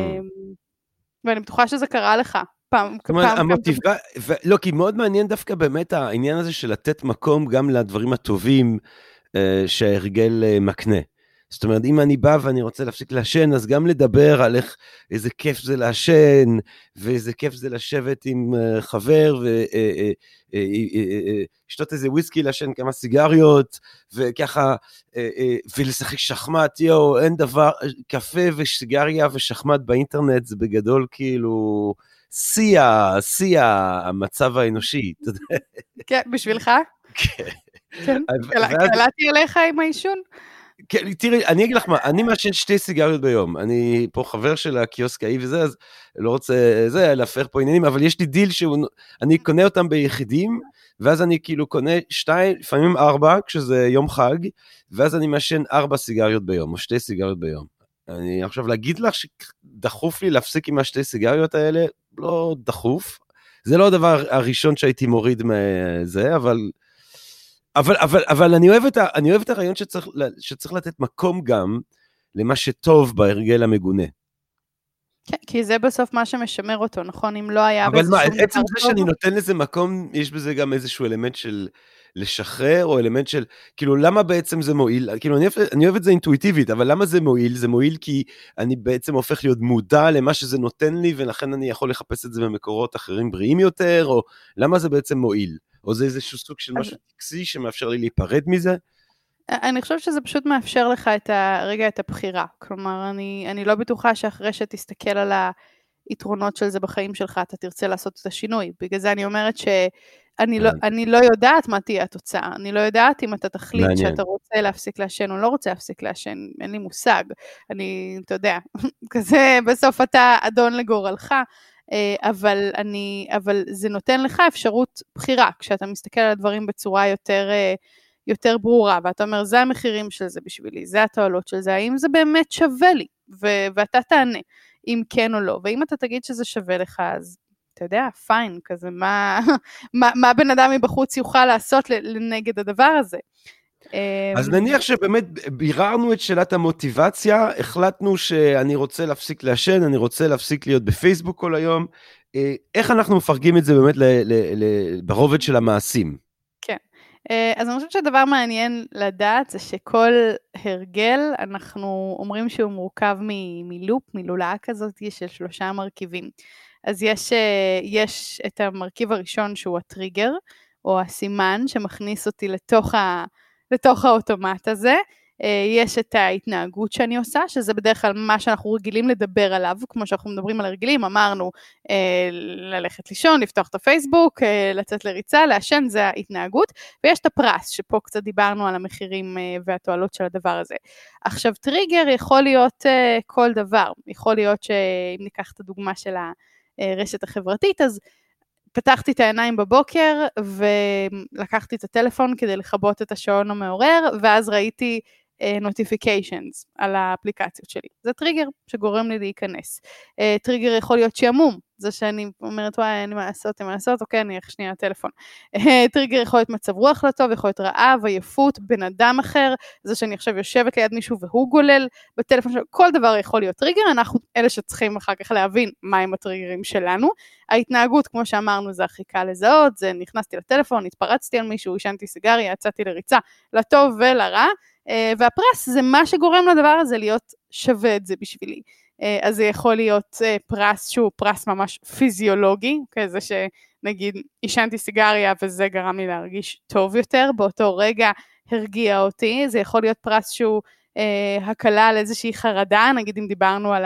ואני בטוחה שזה קרה לך. פעם, זאת אומרת, המוטיבציה, לא, כי מאוד מעניין דווקא באמת העניין הזה של לתת מקום גם לדברים הטובים אה, שההרגל אה, מקנה. זאת אומרת, אם אני בא ואני רוצה להפסיק לעשן, אז גם לדבר על איך, איזה כיף זה לעשן, ואיזה כיף זה לשבת עם uh, חבר, ולשתות uh, uh, איזה וויסקי, לעשן כמה סיגריות, וככה, ולשחק שחמט, יואו, אין דבר, קפה וסיגריה ושחמט באינטרנט זה בגדול כאילו... שיא, שיא המצב האנושי, אתה יודע. כן, בשבילך? כן. כן. קלטתי עליך עם העישון? כן, תראי, אני אגיד לך מה, אני מעשן שתי סיגריות ביום. אני פה חבר של הקיוסקאי וזה, אז לא רוצה זה, להפר פה עניינים, אבל יש לי דיל שאני קונה אותם ביחידים, ואז אני כאילו קונה שתיים, לפעמים ארבע, כשזה יום חג, ואז אני מעשן ארבע סיגריות ביום, או שתי סיגריות ביום. אני עכשיו להגיד לך שדחוף לי להפסיק עם השתי סיגריות האלה, לא דחוף. זה לא הדבר הראשון שהייתי מוריד מזה, אבל אבל, אבל, אבל אני, אוהב את ה, אני אוהב את הרעיון שצריך, שצריך לתת מקום גם למה שטוב בהרגל המגונה. כן, כי זה בסוף מה שמשמר אותו, נכון? אם לא היה אבל מה, עצם זה שאני נותן לזה מקום, יש בזה גם איזשהו אלמנט של לשחרר, או אלמנט של, כאילו, למה בעצם זה מועיל? כאילו, אני, אני אוהב את זה אינטואיטיבית, אבל למה זה מועיל? זה מועיל כי אני בעצם הופך להיות מודע למה שזה נותן לי, ולכן אני יכול לחפש את זה במקורות אחרים בריאים יותר, או למה זה בעצם מועיל? או זה איזשהו סוג של משהו טקסי שמאפשר לי להיפרד מזה? אני חושבת שזה פשוט מאפשר לך את הרגע, את הבחירה. כלומר, אני, אני לא בטוחה שאחרי שתסתכל על היתרונות של זה בחיים שלך, אתה תרצה לעשות את השינוי. בגלל זה אני אומרת שאני לא, אני לא יודעת מה תהיה התוצאה. אני לא יודעת אם אתה תחליט מעניין. שאתה רוצה להפסיק לעשן או לא רוצה להפסיק לעשן. אין לי מושג. אני, אתה יודע, כזה, בסוף אתה אדון לגורלך. אה, אבל, אני, אבל זה נותן לך אפשרות בחירה, כשאתה מסתכל על הדברים בצורה יותר, אה, יותר ברורה, ואתה אומר, זה המחירים של זה בשבילי, זה התועלות של זה, האם זה באמת שווה לי? ו- ואתה תענה, אם כן או לא. ואם אתה תגיד שזה שווה לך, אז אתה יודע, פיין, כזה, מה, מה, מה בן אדם מבחוץ יוכל לעשות לנגד הדבר הזה? אז אמ, נניח שבאמת ביררנו את שאלת המוטיבציה, החלטנו שאני רוצה להפסיק לעשן, אני רוצה להפסיק להיות בפייסבוק כל היום. אה, איך אנחנו מפרגים את זה באמת ברובד של המעשים? כן. אה, אז אני חושבת שדבר מעניין לדעת זה שכל הרגל, אנחנו אומרים שהוא מורכב מ- מלופ, מלולאה כזאת של שלושה מרכיבים. אז יש, אה, יש את המרכיב הראשון שהוא הטריגר, או הסימן שמכניס אותי לתוך, ה, לתוך האוטומט הזה. אה, יש את ההתנהגות שאני עושה, שזה בדרך כלל מה שאנחנו רגילים לדבר עליו, כמו שאנחנו מדברים על הרגלים, אמרנו אה, ללכת לישון, לפתוח את הפייסבוק, אה, לצאת לריצה, לעשן, זה ההתנהגות, ויש את הפרס, שפה קצת דיברנו על המחירים והתועלות של הדבר הזה. עכשיו, טריגר יכול להיות כל דבר, יכול להיות שאם ניקח את הדוגמה של הרשת החברתית, אז פתחתי את העיניים בבוקר ולקחתי את הטלפון כדי לכבות את השעון המעורר, ואז ראיתי notifications אה, על האפליקציות שלי. זה טריגר שגורם לי להיכנס. אה, טריגר יכול להיות שעמום, זה שאני אומרת וואי אין לי מה לעשות, אין מה לעשות, אוקיי אני אלך שנייה לטלפון. אה, טריגר יכול להיות מצב רוח לא טוב, יכול להיות רעב, עייפות, בן אדם אחר, זה שאני עכשיו יושבת ליד מישהו והוא גולל בטלפון שלו, כל דבר יכול להיות טריגר, אנחנו אלה שצריכים אחר כך להבין מהם הטריגרים שלנו. ההתנהגות, כמו שאמרנו, זה הכי קל לזהות, זה נכנסתי לטלפון, התפרצתי על מישהו, עישנתי סיגריה, יצאתי לריצה, לטוב ולרע. אה, והפרס זה מה שגורם לדבר הזה להיות שווה את זה בשבילי. אה, אז זה יכול להיות אה, פרס שהוא פרס ממש פיזיולוגי, כזה שנגיד עישנתי סיגריה וזה גרם לי להרגיש טוב יותר, באותו רגע הרגיע אותי, זה יכול להיות פרס שהוא הקלה על איזושהי חרדה, נגיד אם דיברנו על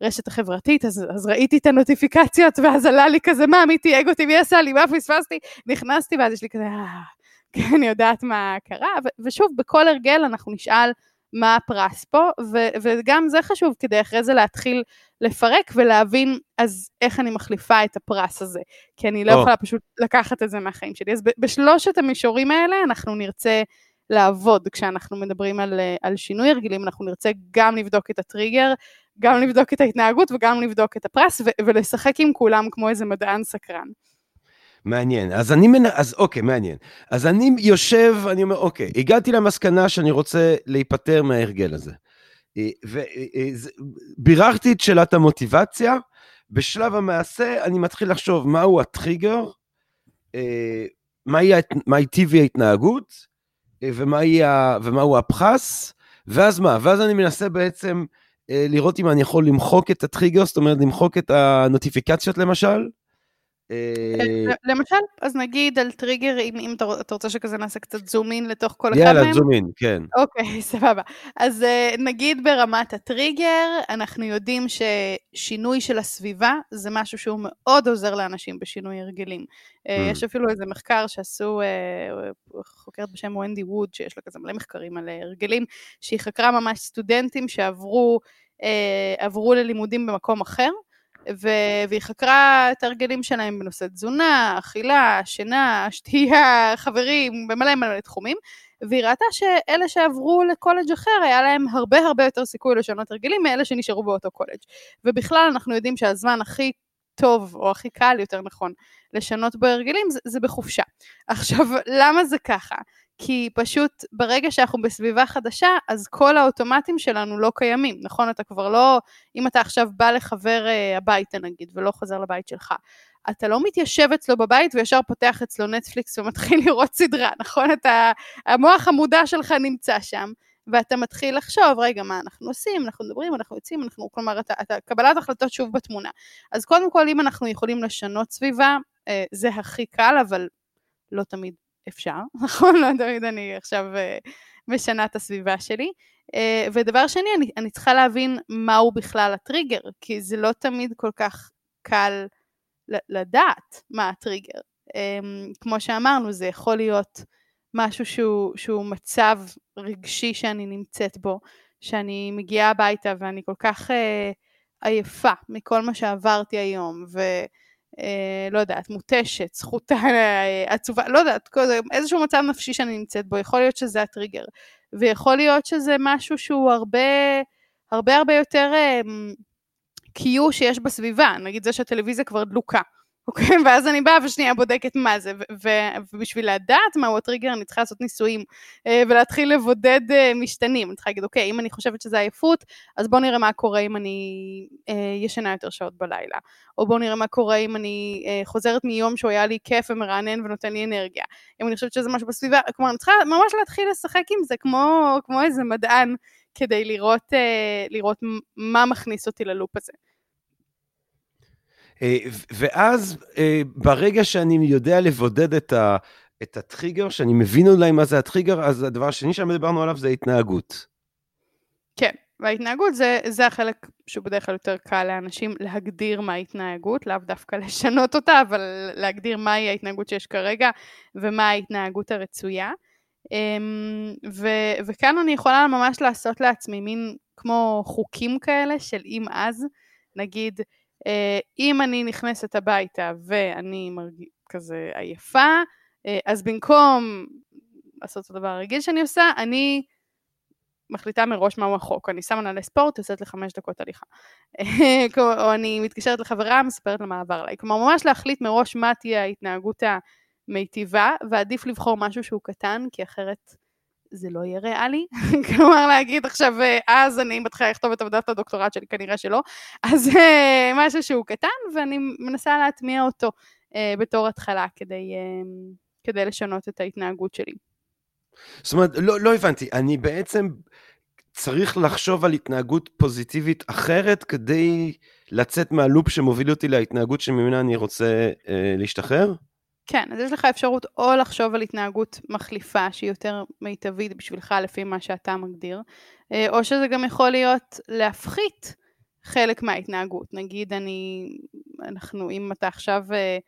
הרשת החברתית, אז, אז ראיתי את הנוטיפיקציות ואז עלה לי כזה מה, מי תייג אותי, מי עשה לי, מה פספסתי, נכנסתי ואז יש לי כזה אה... כי אני יודעת מה קרה, ו- ושוב, בכל הרגל אנחנו נשאל מה הפרס פה, ו- וגם זה חשוב כדי אחרי זה להתחיל לפרק ולהבין אז איך אני מחליפה את הפרס הזה, כי אני לא oh. יכולה פשוט לקחת את זה מהחיים שלי. אז בשלושת המישורים האלה אנחנו נרצה לעבוד כשאנחנו מדברים על, על שינוי הרגלים, אנחנו נרצה גם לבדוק את הטריגר, גם לבדוק את ההתנהגות וגם לבדוק את הפרס ו- ולשחק עם כולם כמו איזה מדען סקרן. מעניין. אז אני מנ... אז אוקיי, מעניין. אז אני יושב, אני אומר, אוקיי, הגעתי למסקנה שאני רוצה להיפטר מההרגל הזה. אה, וביררתי אה, את שאלת המוטיבציה, בשלב המעשה אני מתחיל לחשוב מהו הטריגר, אה, מהי, מהי טיבי ההתנהגות, ומהי, ומהו הפחס, ואז מה? ואז אני מנסה בעצם לראות אם אני יכול למחוק את הטריגר, זאת אומרת למחוק את הנוטיפיקציות למשל, אה, למשל, אז נגיד על טריגר, אם, אם אתה רוצה שכזה נעשה קצת זום אין לתוך כל אחד מהם. יאללה, זום אין, כן. אוקיי, סבבה. אז uh, נגיד ברמת הטריגר, אנחנו יודעים ששינוי של הסביבה זה משהו שהוא מאוד עוזר לאנשים בשינוי הרגלים. Mm. יש אפילו איזה מחקר שעשו uh, חוקרת בשם ונדי ווד, שיש לה כזה מלא מחקרים על הרגלים, שהיא חקרה ממש סטודנטים שעברו עברו ללימודים במקום אחר. ו- והיא חקרה את ההרגלים שלהם בנושא תזונה, אכילה, שינה, שתייה, חברים, במלא מלא תחומים, והיא ראתה שאלה שעברו לקולג' אחר, היה להם הרבה הרבה יותר סיכוי לשנות הרגלים מאלה שנשארו באותו קולג'. ובכלל אנחנו יודעים שהזמן הכי טוב, או הכי קל, יותר נכון, לשנות בהרגלים, זה, זה בחופשה. עכשיו, למה זה ככה? כי פשוט ברגע שאנחנו בסביבה חדשה, אז כל האוטומטים שלנו לא קיימים, נכון? אתה כבר לא, אם אתה עכשיו בא לחבר uh, הביתה נגיד, ולא חוזר לבית שלך, אתה לא מתיישב אצלו בבית וישר פותח אצלו נטפליקס ומתחיל לראות סדרה, נכון? אתה, המוח המודע שלך נמצא שם, ואתה מתחיל לחשוב, רגע, מה אנחנו עושים, אנחנו מדברים, אנחנו יוצאים, אנחנו, כלומר, אתה, אתה, קבלת החלטות שוב בתמונה. אז קודם כל, אם אנחנו יכולים לשנות סביבה, אה, זה הכי קל, אבל לא תמיד אפשר, נכון? לא תמיד אני עכשיו אה, משנה את הסביבה שלי. אה, ודבר שני, אני, אני צריכה להבין מהו בכלל הטריגר, כי זה לא תמיד כל כך קל לדעת מה הטריגר. אמ, כמו שאמרנו, זה יכול להיות משהו שהוא, שהוא מצב רגשי שאני נמצאת בו, שאני מגיעה הביתה ואני כל כך אה, עייפה מכל מה שעברתי היום, ו... אה, לא יודעת, מותשת, זכותה, אה, עצובה, לא יודעת, איזשהו מצב נפשי שאני נמצאת בו, יכול להיות שזה הטריגר. ויכול להיות שזה משהו שהוא הרבה, הרבה הרבה יותר אה, קיו שיש בסביבה, נגיד זה שהטלוויזיה כבר דלוקה. אוקיי? ואז אני באה ושנייה בודקת מה זה, ובשביל לדעת מהו הטריגר אני צריכה לעשות ניסויים אה, ולהתחיל לבודד אה, משתנים. אני צריכה להגיד, אוקיי, אם אני חושבת שזה עייפות, אז בואו נראה מה קורה אם אני אה, ישנה יותר שעות בלילה. או בואו נראה מה קורה אם אני חוזרת מיום שהוא היה לי כיף ומרענן ונותן לי אנרגיה. אם אני חושבת שזה משהו בסביבה, כלומר, אני צריכה ממש להתחיל לשחק עם זה כמו, כמו איזה מדען, כדי לראות, לראות מה מכניס אותי ללופ הזה. ואז ברגע שאני יודע לבודד את ה... את הטריגר, שאני מבין אולי מה זה הטריגר, אז הדבר השני שדיברנו עליו זה התנהגות. כן, וההתנהגות זה, זה החלק שהוא בדרך כלל יותר קל לאנשים להגדיר מה ההתנהגות, לאו דווקא לשנות אותה, אבל להגדיר מהי ההתנהגות שיש כרגע ומה ההתנהגות הרצויה. אמ, ו, וכאן אני יכולה ממש לעשות לעצמי מין כמו חוקים כאלה של אם אז, נגיד, אה, אם אני נכנסת הביתה ואני מרג... כזה עייפה, אה, אז במקום לעשות את הדבר הרגיל שאני עושה, אני מחליטה מראש מהו החוק. אני שמה נעלי ספורט, יוצאת לחמש דקות הליכה. או אני מתקשרת לחברה, מספרת לה מה עבר עליי. כלומר, ממש להחליט מראש מה תהיה ההתנהגות המיטיבה, ועדיף לבחור משהו שהוא קטן, כי אחרת זה לא יהיה ריאלי. כלומר, להגיד עכשיו, אה, אז אני מתחילה לכתוב את עבודת הדוקטורט שלי, כנראה שלא. אז אה, משהו שהוא קטן, ואני מנסה להטמיע אותו בתור התחלה כדי... כדי לשנות את ההתנהגות שלי. זאת אומרת, לא, לא הבנתי, אני בעצם צריך לחשוב על התנהגות פוזיטיבית אחרת כדי לצאת מהלופ שמוביל אותי להתנהגות שממנה אני רוצה אה, להשתחרר? כן, אז יש לך אפשרות או לחשוב על התנהגות מחליפה שהיא יותר מיטבית בשבילך לפי מה שאתה מגדיר, אה, או שזה גם יכול להיות להפחית חלק מההתנהגות. נגיד אני, אנחנו, אם אתה עכשיו אה,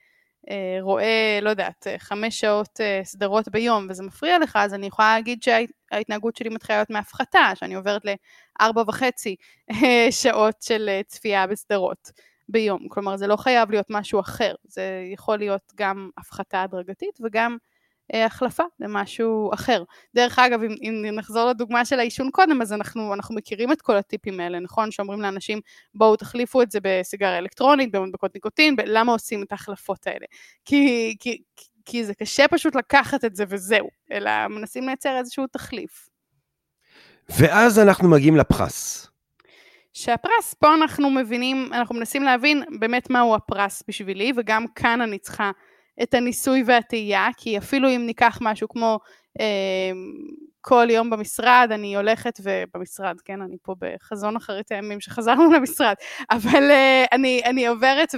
אה, רואה, לא יודעת, חמש שעות סדרות ביום וזה מפריע לך, אז אני יכולה להגיד שההתנהגות שלי מתחילה להיות מהפחתה, שאני עוברת לארבע וחצי שעות של צפייה בסדרות ביום. כלומר, זה לא חייב להיות משהו אחר, זה יכול להיות גם הפחתה הדרגתית וגם אה, החלפה למשהו אחר. דרך אגב, אם, אם נחזור לדוגמה של העישון קודם, אז אנחנו, אנחנו מכירים את כל הטיפים האלה, נכון? שאומרים לאנשים, בואו תחליפו את זה בסיגריה אלקטרונית, במדבקות ניקוטין, למה עושים את ההחלפות האלה? כי, כי, כי זה קשה פשוט לקחת את זה וזהו, אלא מנסים לייצר איזשהו תחליף. ואז אנחנו מגיעים לפרס. שהפרס, פה אנחנו מבינים, אנחנו מנסים להבין באמת מהו הפרס בשבילי, וגם כאן אני צריכה את הניסוי והטעייה, כי אפילו אם ניקח משהו כמו אה, כל יום במשרד, אני הולכת, ובמשרד, כן, אני פה בחזון אחרית הימים שחזרנו למשרד, אבל אה, אני, אני עוברת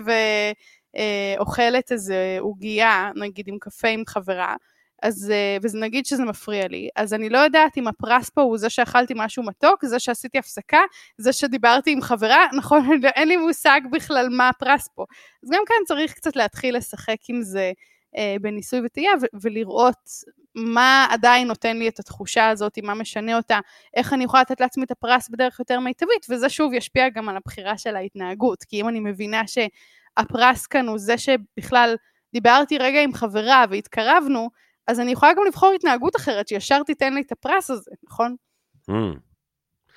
ואוכלת אה, איזה עוגייה, נגיד עם קפה עם חברה, אז, אה, וזה נגיד שזה מפריע לי, אז אני לא יודעת אם הפרס פה הוא זה שאכלתי משהו מתוק, זה שעשיתי הפסקה, זה שדיברתי עם חברה, נכון, אין לי מושג בכלל מה הפרס פה. אז גם כאן צריך קצת להתחיל לשחק עם זה אה, בניסוי וטעייה ולראות מה עדיין נותן לי את התחושה הזאת, מה משנה אותה, איך אני יכולה לתת לעצמי את הפרס בדרך יותר מיטבית, וזה שוב ישפיע גם על הבחירה של ההתנהגות, כי אם אני מבינה שהפרס כאן הוא זה שבכלל דיברתי רגע עם חברה והתקרבנו, אז אני יכולה גם לבחור התנהגות אחרת שישר תיתן לי את הפרס הזה, נכון? Mm.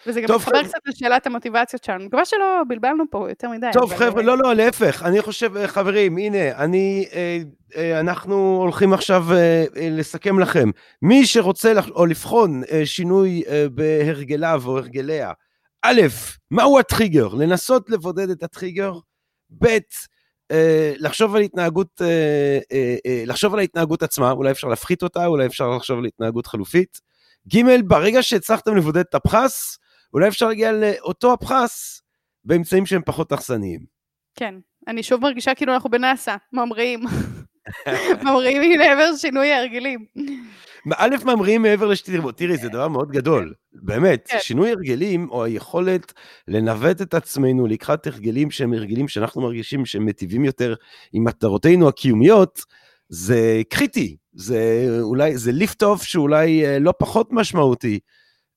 וזה גם מתחבר קצת לשאלת המוטיבציות שלנו. אני מקווה שלא בלבלנו פה יותר מדי. טוב, חבר'ה, לא, לא, להפך. אני חושב, אה, חברים, הנה, אני, אה, אה, אנחנו הולכים עכשיו לסכם לכם. מי שרוצה או לבחון שינוי בהרגליו או הרגליה, א', מהו הטריגר? לנסות לבודד את הטריגר, ב', אה, לחשוב על התנהגות, אה, אה, לחשוב על ההתנהגות עצמה, אולי אפשר להפחית אותה, אולי אפשר לחשוב על התנהגות חלופית. ג', ברגע שהצלחתם לבודד את הפחס, אולי אפשר להגיע לאותו הפחס באמצעים שהם פחות אכסניים. כן, אני שוב מרגישה כאילו אנחנו בנאסא, ממריאים. ממריאים לעבר שינוי ההרגלים. א', ממריאים מעבר לשתירבות. תראי, זה דבר מאוד גדול, באמת. כן. שינוי הרגלים, או היכולת לנווט את עצמנו לקראת הרגלים שהם הרגלים שאנחנו מרגישים שהם מטיבים יותר עם מטרותינו הקיומיות, זה קריטי. זה אולי, זה ליפט אוף שאולי אה, לא פחות משמעותי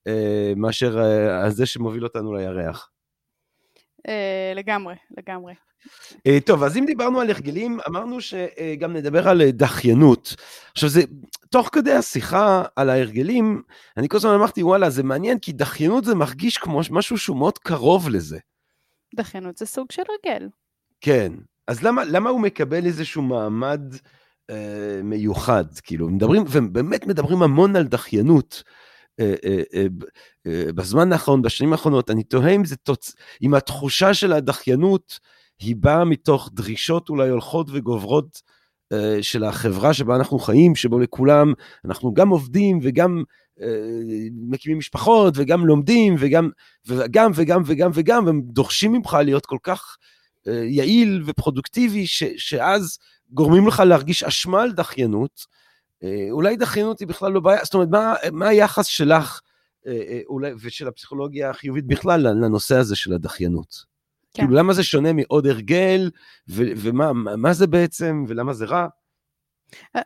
אה, מאשר אה, זה שמוביל אותנו לירח. לגמרי, לגמרי. אה, טוב, אז אם דיברנו על הרגלים, אמרנו שגם נדבר על דחיינות. עכשיו, זה, תוך כדי השיחה על ההרגלים, אני כל הזמן אמרתי, וואלה, זה מעניין, כי דחיינות זה מרגיש כמו משהו שהוא מאוד קרוב לזה. דחיינות זה סוג של הרגל. כן, אז למה, למה הוא מקבל איזשהו מעמד אה, מיוחד? כאילו, מדברים, ובאמת מדברים המון על דחיינות. אה, אה, בזמן האחרון, בשנים האחרונות, אני תוהה אם זה תוצ... אם התחושה של הדחיינות היא באה מתוך דרישות אולי הולכות וגוברות uh, של החברה שבה אנחנו חיים, שבו לכולם אנחנו גם עובדים וגם uh, מקימים משפחות וגם לומדים וגם וגם וגם וגם וגם, והם דורשים ממך להיות כל כך uh, יעיל ופרודוקטיבי, ש, שאז גורמים לך להרגיש אשמה על דחיינות, אולי דחיינות היא בכלל לא בעיה, זאת אומרת, מה, מה היחס שלך אולי, ושל הפסיכולוגיה החיובית בכלל לנושא הזה של הדחיינות? כן. כאילו, למה זה שונה מעוד הרגל, ו- ומה זה בעצם, ולמה זה רע?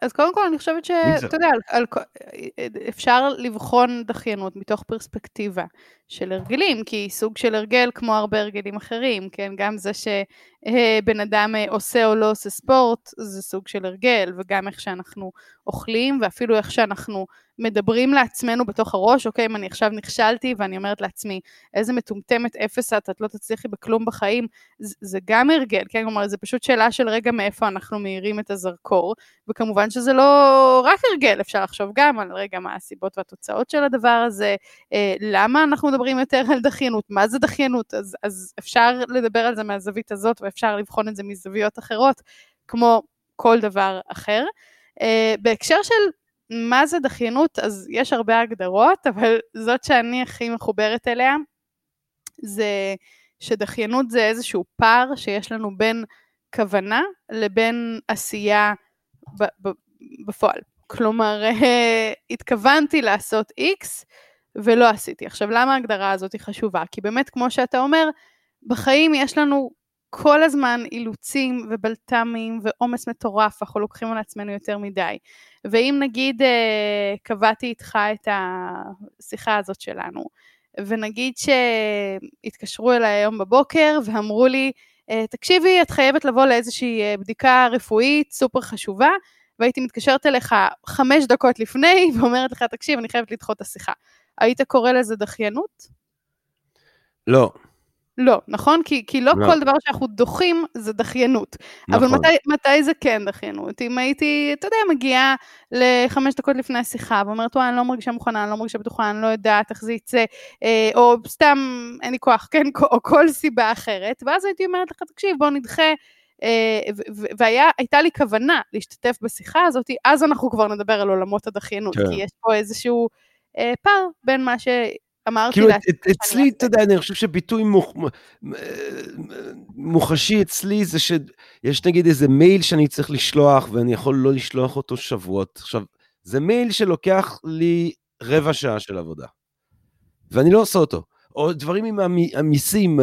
אז קודם כל אני חושבת שאתה יודע, על, על, אפשר לבחון דחיינות מתוך פרספקטיבה של הרגלים, כי סוג של הרגל כמו הרבה הרגלים אחרים, כן? גם זה שבן אדם עושה או לא עושה ספורט, זה סוג של הרגל, וגם איך שאנחנו אוכלים, ואפילו איך שאנחנו מדברים לעצמנו בתוך הראש, אוקיי, אם אני עכשיו נכשלתי ואני אומרת לעצמי, איזה מטומטמת אפס את, את לא תצליחי בכלום בחיים, זה, זה גם הרגל, כן, כלומר, זה פשוט שאלה של רגע מאיפה אנחנו מאירים את הזרקור, וכמובן שזה לא רק הרגל, אפשר לחשוב גם על רגע מה הסיבות והתוצאות של הדבר הזה, אה, למה אנחנו מדברים יותר על דחיינות, מה זה דחיינות, אז, אז אפשר לדבר על זה מהזווית הזאת, ואפשר לבחון את זה מזוויות אחרות, כמו כל דבר אחר. Uh, בהקשר של מה זה דחיינות, אז יש הרבה הגדרות, אבל זאת שאני הכי מחוברת אליה, זה שדחיינות זה איזשהו פער שיש לנו בין כוונה לבין עשייה בפועל. כלומר, התכוונתי לעשות X ולא עשיתי. עכשיו, למה ההגדרה הזאת היא חשובה? כי באמת, כמו שאתה אומר, בחיים יש לנו כל הזמן אילוצים ובלת"מים ועומס מטורף, אנחנו לוקחים על עצמנו יותר מדי. ואם נגיד אה, קבעתי איתך את השיחה הזאת שלנו, ונגיד שהתקשרו אליי היום בבוקר ואמרו לי, אה, תקשיבי, את חייבת לבוא לאיזושהי אה, בדיקה רפואית סופר חשובה, והייתי מתקשרת אליך חמש דקות לפני ואומרת לך, תקשיב, אני חייבת לדחות את השיחה. היית קורא לזה דחיינות? לא. לא, נכון? כי, כי לא, לא כל דבר שאנחנו דוחים זה דחיינות. נכון. אבל מתי, מתי זה כן דחיינות? אם הייתי, אתה יודע, מגיעה לחמש דקות לפני השיחה ואומרת, וואי, אני לא מרגישה מוכנה, אני לא מרגישה בטוחה, אני לא יודעת איך זה יצא, אה, או סתם אין לי כוח, כן, או כל סיבה אחרת, ואז הייתי אומרת לך, תקשיב, בוא נדחה. Uh, והייתה לי כוונה להשתתף בשיחה הזאת, אז אנחנו כבר נדבר על עולמות הדחיינות, כן. כי יש פה איזשהו uh, פער בין מה ש... אמרתי כאילו, אצלי, אתה יודע, אני חושב שביטוי מוחשי אצלי זה שיש נגיד איזה מייל שאני צריך לשלוח ואני יכול לא לשלוח אותו שבועות. עכשיו, זה מייל שלוקח לי רבע שעה של עבודה, ואני לא עושה אותו. או דברים עם המיסים,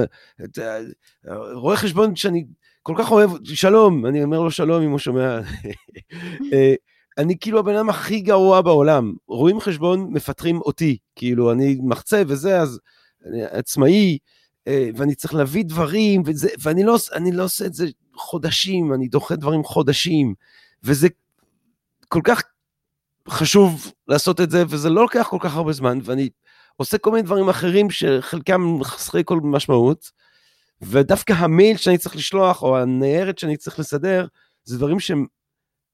רואה חשבון שאני כל כך אוהב, שלום, אני אומר לו שלום אם הוא שומע. אני כאילו הבן אדם הכי גרוע בעולם. רואים חשבון, מפטרים אותי. כאילו, אני מחצה וזה, אז אני עצמאי, אה, ואני צריך להביא דברים, וזה, ואני לא, לא עושה את זה חודשים, אני דוחה דברים חודשים, וזה כל כך חשוב לעשות את זה, וזה לא לוקח כל כך הרבה זמן, ואני עושה כל מיני דברים אחרים שחלקם חסרי כל משמעות, ודווקא המייל שאני צריך לשלוח, או הניירת שאני צריך לסדר, זה דברים שהם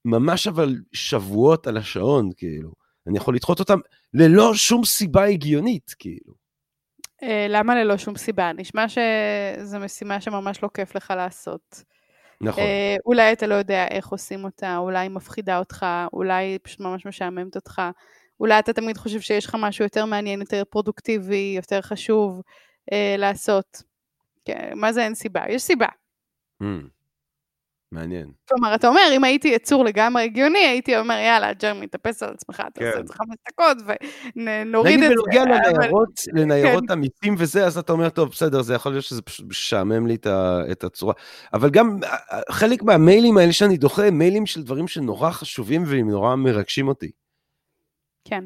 ממש אבל שבועות על השעון, כאילו. אני יכול לדחות אותם ללא שום סיבה הגיונית, כאילו. אה, למה ללא שום סיבה? נשמע שזו משימה שממש לא כיף לך לעשות. נכון. אה, אולי אתה לא יודע איך עושים אותה, אולי היא מפחידה אותך, אולי היא פשוט ממש משעממת אותך, אולי אתה תמיד חושב שיש לך משהו יותר מעניין, יותר פרודוקטיבי, יותר חשוב אה, לעשות. כן, מה זה אין סיבה? יש סיבה. Mm. מעניין. כלומר, אתה אומר, אם הייתי יצור לגמרי הגיוני, הייתי אומר, יאללה, ג'רמי, תפס על עצמך, אתה עושה את זה חמש דקות, ונוריד את זה. נגיד בנוגע לניירות, לניירות כן. המיסים וזה, אז אתה אומר, טוב, בסדר, זה יכול להיות שזה פשוט משעמם לי את הצורה. אבל גם חלק מהמיילים האלה שאני דוחה, מיילים של דברים שנורא חשובים והם נורא מרגשים אותי. כן.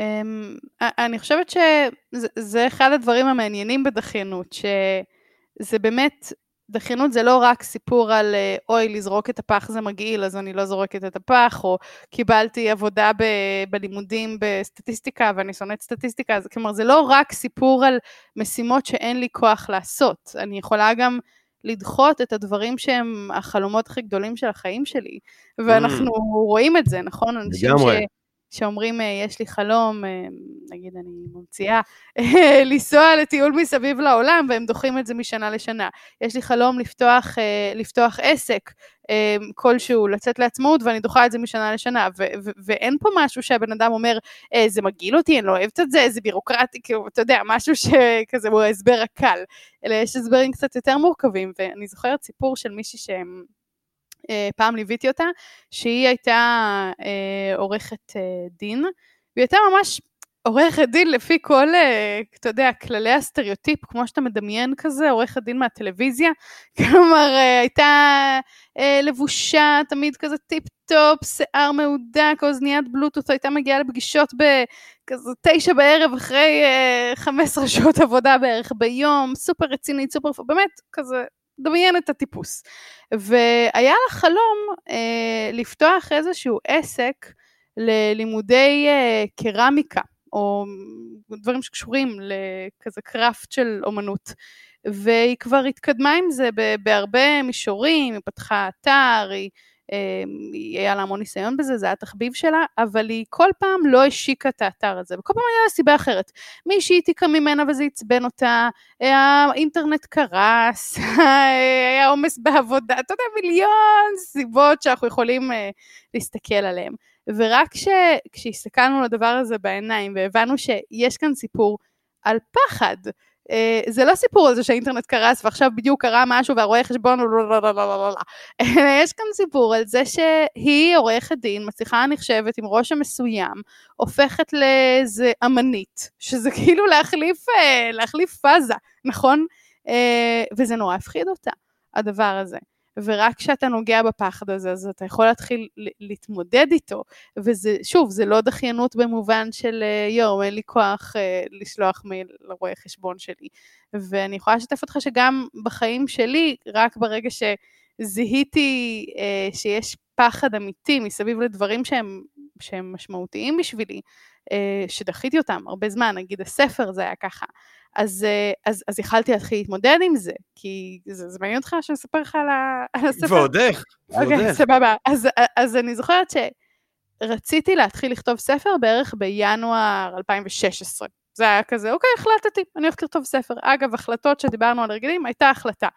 אמ, אני חושבת שזה אחד הדברים המעניינים בדחיינות, שזה באמת דחיינות זה לא רק סיפור על אה, אוי, לזרוק את הפח זה מגעיל, אז אני לא זורקת את הפח, או קיבלתי עבודה ב- בלימודים בסטטיסטיקה ואני שונאת סטטיסטיקה, אז כלומר זה לא רק סיפור על משימות שאין לי כוח לעשות, אני יכולה גם לדחות את הדברים שהם החלומות הכי גדולים של החיים שלי, ואנחנו mm. רואים את זה, נכון? לגמרי. שאומרים, יש לי חלום, נגיד אני ממציאה, לנסוע לטיול מסביב לעולם, והם דוחים את זה משנה לשנה. יש לי חלום לפתוח, לפתוח עסק. כלשהו, לצאת לעצמאות, ואני דוחה את זה משנה לשנה, ו- ו- ואין פה משהו שהבן אדם אומר, זה מגעיל אותי, אני לא אוהבת את זה, זה בירוקרטי, כאילו, אתה יודע, משהו שכזה הוא ההסבר הקל, אלא יש הסברים קצת יותר מורכבים, ואני זוכרת סיפור של מישהי שהם... אה, פעם ליוויתי אותה, שהיא הייתה אה, עורכת אה, דין, והיא הייתה ממש עורכת דין לפי כל, אתה יודע, כללי הסטריאוטיפ, כמו שאתה מדמיין כזה, עורכת דין מהטלוויזיה. כלומר, הייתה לבושה תמיד כזה טיפ-טופ, שיער מהודק, אוזניית בלוטות', הייתה מגיעה לפגישות בכזה תשע בערב אחרי 15 שעות עבודה בערך ביום, סופר רצינית, סופר, באמת, כזה דמיין את הטיפוס. והיה לה חלום אה, לפתוח איזשהו עסק ללימודי אה, קרמיקה, או דברים שקשורים לכזה קראפט של אומנות. והיא כבר התקדמה עם זה בהרבה מישורים, היא פתחה אתר, היא היה לה המון ניסיון בזה, זה היה תחביב שלה, אבל היא כל פעם לא השיקה את האתר הזה, וכל פעם היה לה סיבה אחרת. מישהי העתיקה ממנה וזה עצבן אותה, האינטרנט קרס, היה עומס בעבודה, אתה יודע, מיליון סיבות שאנחנו יכולים uh, להסתכל עליהן. ורק כשהסתכלנו על הדבר הזה בעיניים והבנו שיש כאן סיפור על פחד, אה, זה לא סיפור על זה שהאינטרנט קרס ועכשיו בדיוק קרה משהו והרואה חשבון הוא לא לא לא לא לא לא יש כאן סיפור על זה שהיא עורכת דין, מצליחה נחשבת עם ראש המסוים, הופכת לאיזה אמנית, שזה כאילו להחליף, אה, להחליף פאזה, נכון? אה, וזה נורא הפחיד אותה, הדבר הזה. ורק כשאתה נוגע בפחד הזה, אז אתה יכול להתחיל להתמודד איתו. וזה, שוב, זה לא דחיינות במובן של אה, יואו, אין לי כוח אה, לשלוח מייל לרואה חשבון שלי. ואני יכולה לשתף אותך שגם בחיים שלי, רק ברגע שזיהיתי אה, שיש פחד אמיתי מסביב לדברים שהם, שהם משמעותיים בשבילי, אה, שדחיתי אותם הרבה זמן, נגיד הספר זה היה ככה. אז, אה, אז, אז יכלתי להתחיל להתמודד עם זה, כי זה, זה מעניין אותך שאני אספר לך על, ה, על הספר? ועוד איך, ועוד אוקיי, איך. סבבה. אז, אז אני זוכרת שרציתי להתחיל לכתוב ספר בערך בינואר 2016. זה היה כזה, אוקיי, החלטתי, אני הולכת לכתוב ספר. אגב, החלטות שדיברנו על הרגלים, הייתה החלטה.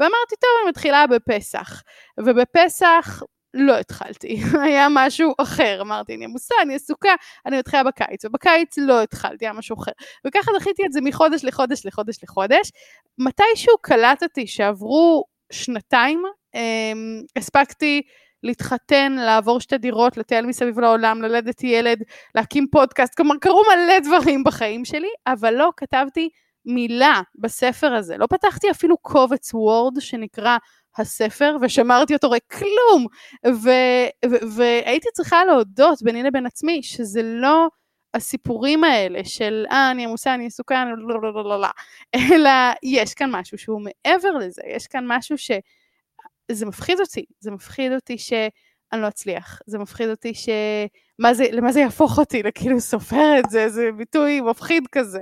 ואמרתי, טוב, אני מתחילה בפסח. ובפסח לא התחלתי, היה משהו אחר, אמרתי אני עמוסה, אני עסוקה, אני מתחילה בקיץ, ובקיץ לא התחלתי, היה משהו אחר. וככה דחיתי את זה מחודש לחודש לחודש לחודש. מתישהו קלטתי שעברו שנתיים, אמ, הספקתי להתחתן, לעבור שתי דירות, לטייל מסביב לעולם, ללדת ילד, להקים פודקאסט, כלומר קרו מלא דברים בחיים שלי, אבל לא כתבתי מילה בספר הזה, לא פתחתי אפילו קובץ וורד שנקרא הספר ושמרתי אותו ריק כלום. ו- ו- והייתי צריכה להודות ביני לבין עצמי שזה לא הסיפורים האלה של אה אני עמוסה אני עסוקה אני לא לא לא לא לא אלא יש כאן משהו שהוא מעבר לזה. יש כאן משהו שזה מפחיד אותי. זה מפחיד אותי שאני לא אצליח. זה מפחיד אותי ש... מה זה, למה זה יהפוך אותי? לכאילו סופרת, זה איזה ביטוי מפחיד כזה,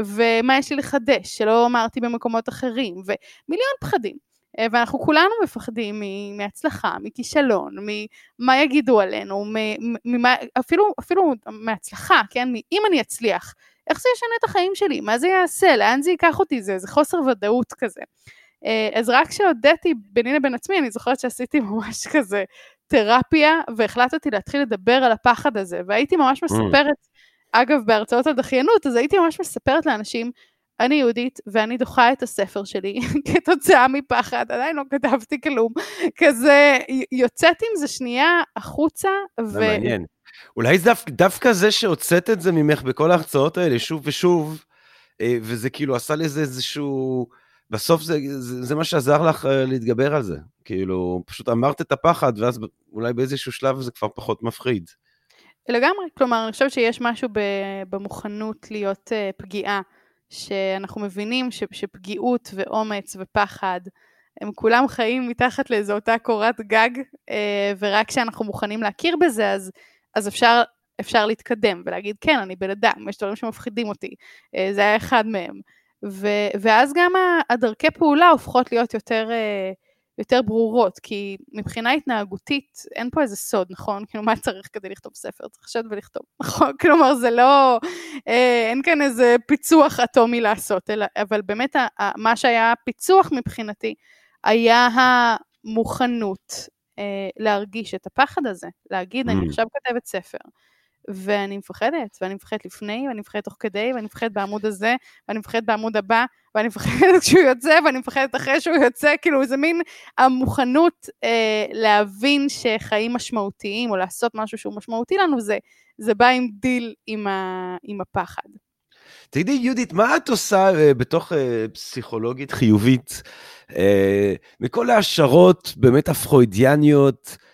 ומה יש לי לחדש, שלא אמרתי במקומות אחרים, ומיליון פחדים. אה, ואנחנו כולנו מפחדים מהצלחה, מכישלון, ממה יגידו עלינו, ממה, אפילו, אפילו מהצלחה, כן? אם אני אצליח, איך זה ישנה את החיים שלי? מה זה יעשה? לאן זה ייקח אותי? זה איזה חוסר ודאות כזה. אה, אז רק כשהודיתי ביני לבין עצמי, אני זוכרת שעשיתי ממש כזה תרפיה, והחלטתי להתחיל לדבר על הפחד הזה, והייתי ממש mm. מספרת, mm. אגב, בהרצאות על דחיינות, אז הייתי ממש מספרת לאנשים, אני יהודית ואני דוחה את הספר שלי כתוצאה מפחד, עדיין לא כתבתי כלום. כזה, יוצאת עם זה שנייה החוצה. ו... מעניין. אולי דו, דווקא זה שהוצאת את זה ממך בכל ההרצאות האלה שוב ושוב, אה, וזה כאילו עשה לזה איזשהו... בסוף זה, זה, זה מה שעזר לך אה, להתגבר על זה. כאילו, פשוט אמרת את הפחד, ואז אולי באיזשהו שלב זה כבר פחות מפחיד. לגמרי, כלומר, אני חושבת שיש משהו במוכנות להיות uh, פגיעה. שאנחנו מבינים ש, שפגיעות ואומץ ופחד הם כולם חיים מתחת לאיזו אותה קורת גג, אה, ורק כשאנחנו מוכנים להכיר בזה אז, אז אפשר, אפשר להתקדם ולהגיד כן אני בן אדם, יש דברים שמפחידים אותי, אה, זה היה אחד מהם. ו, ואז גם הדרכי פעולה הופכות להיות יותר, אה, יותר ברורות, כי מבחינה התנהגותית אין פה איזה סוד, נכון? כאילו מה צריך כדי לכתוב ספר? צריך לשבת ולכתוב, נכון? כלומר זה לא, אה, אין כאן איזה פיצוח אטומי לעשות, אלא, אבל באמת מה שהיה פיצוח מבחינתי היה המוכנות אה, להרגיש את הפחד הזה, להגיד אני mm. עכשיו כותבת ספר. ואני מפחדת, ואני מפחדת לפני, ואני מפחדת תוך כדי, ואני מפחדת בעמוד הזה, ואני מפחדת בעמוד הבא, ואני מפחדת כשהוא יוצא, ואני מפחדת אחרי שהוא יוצא, כאילו זה מין המוכנות אה, להבין שחיים משמעותיים, או לעשות משהו שהוא משמעותי לנו, זה, זה בא עם דיל עם, ה, עם הפחד. תגידי, יהודית, מה את עושה uh, בתוך uh, פסיכולוגית חיובית, uh, מכל ההשערות באמת הפרוידיאניות, אה,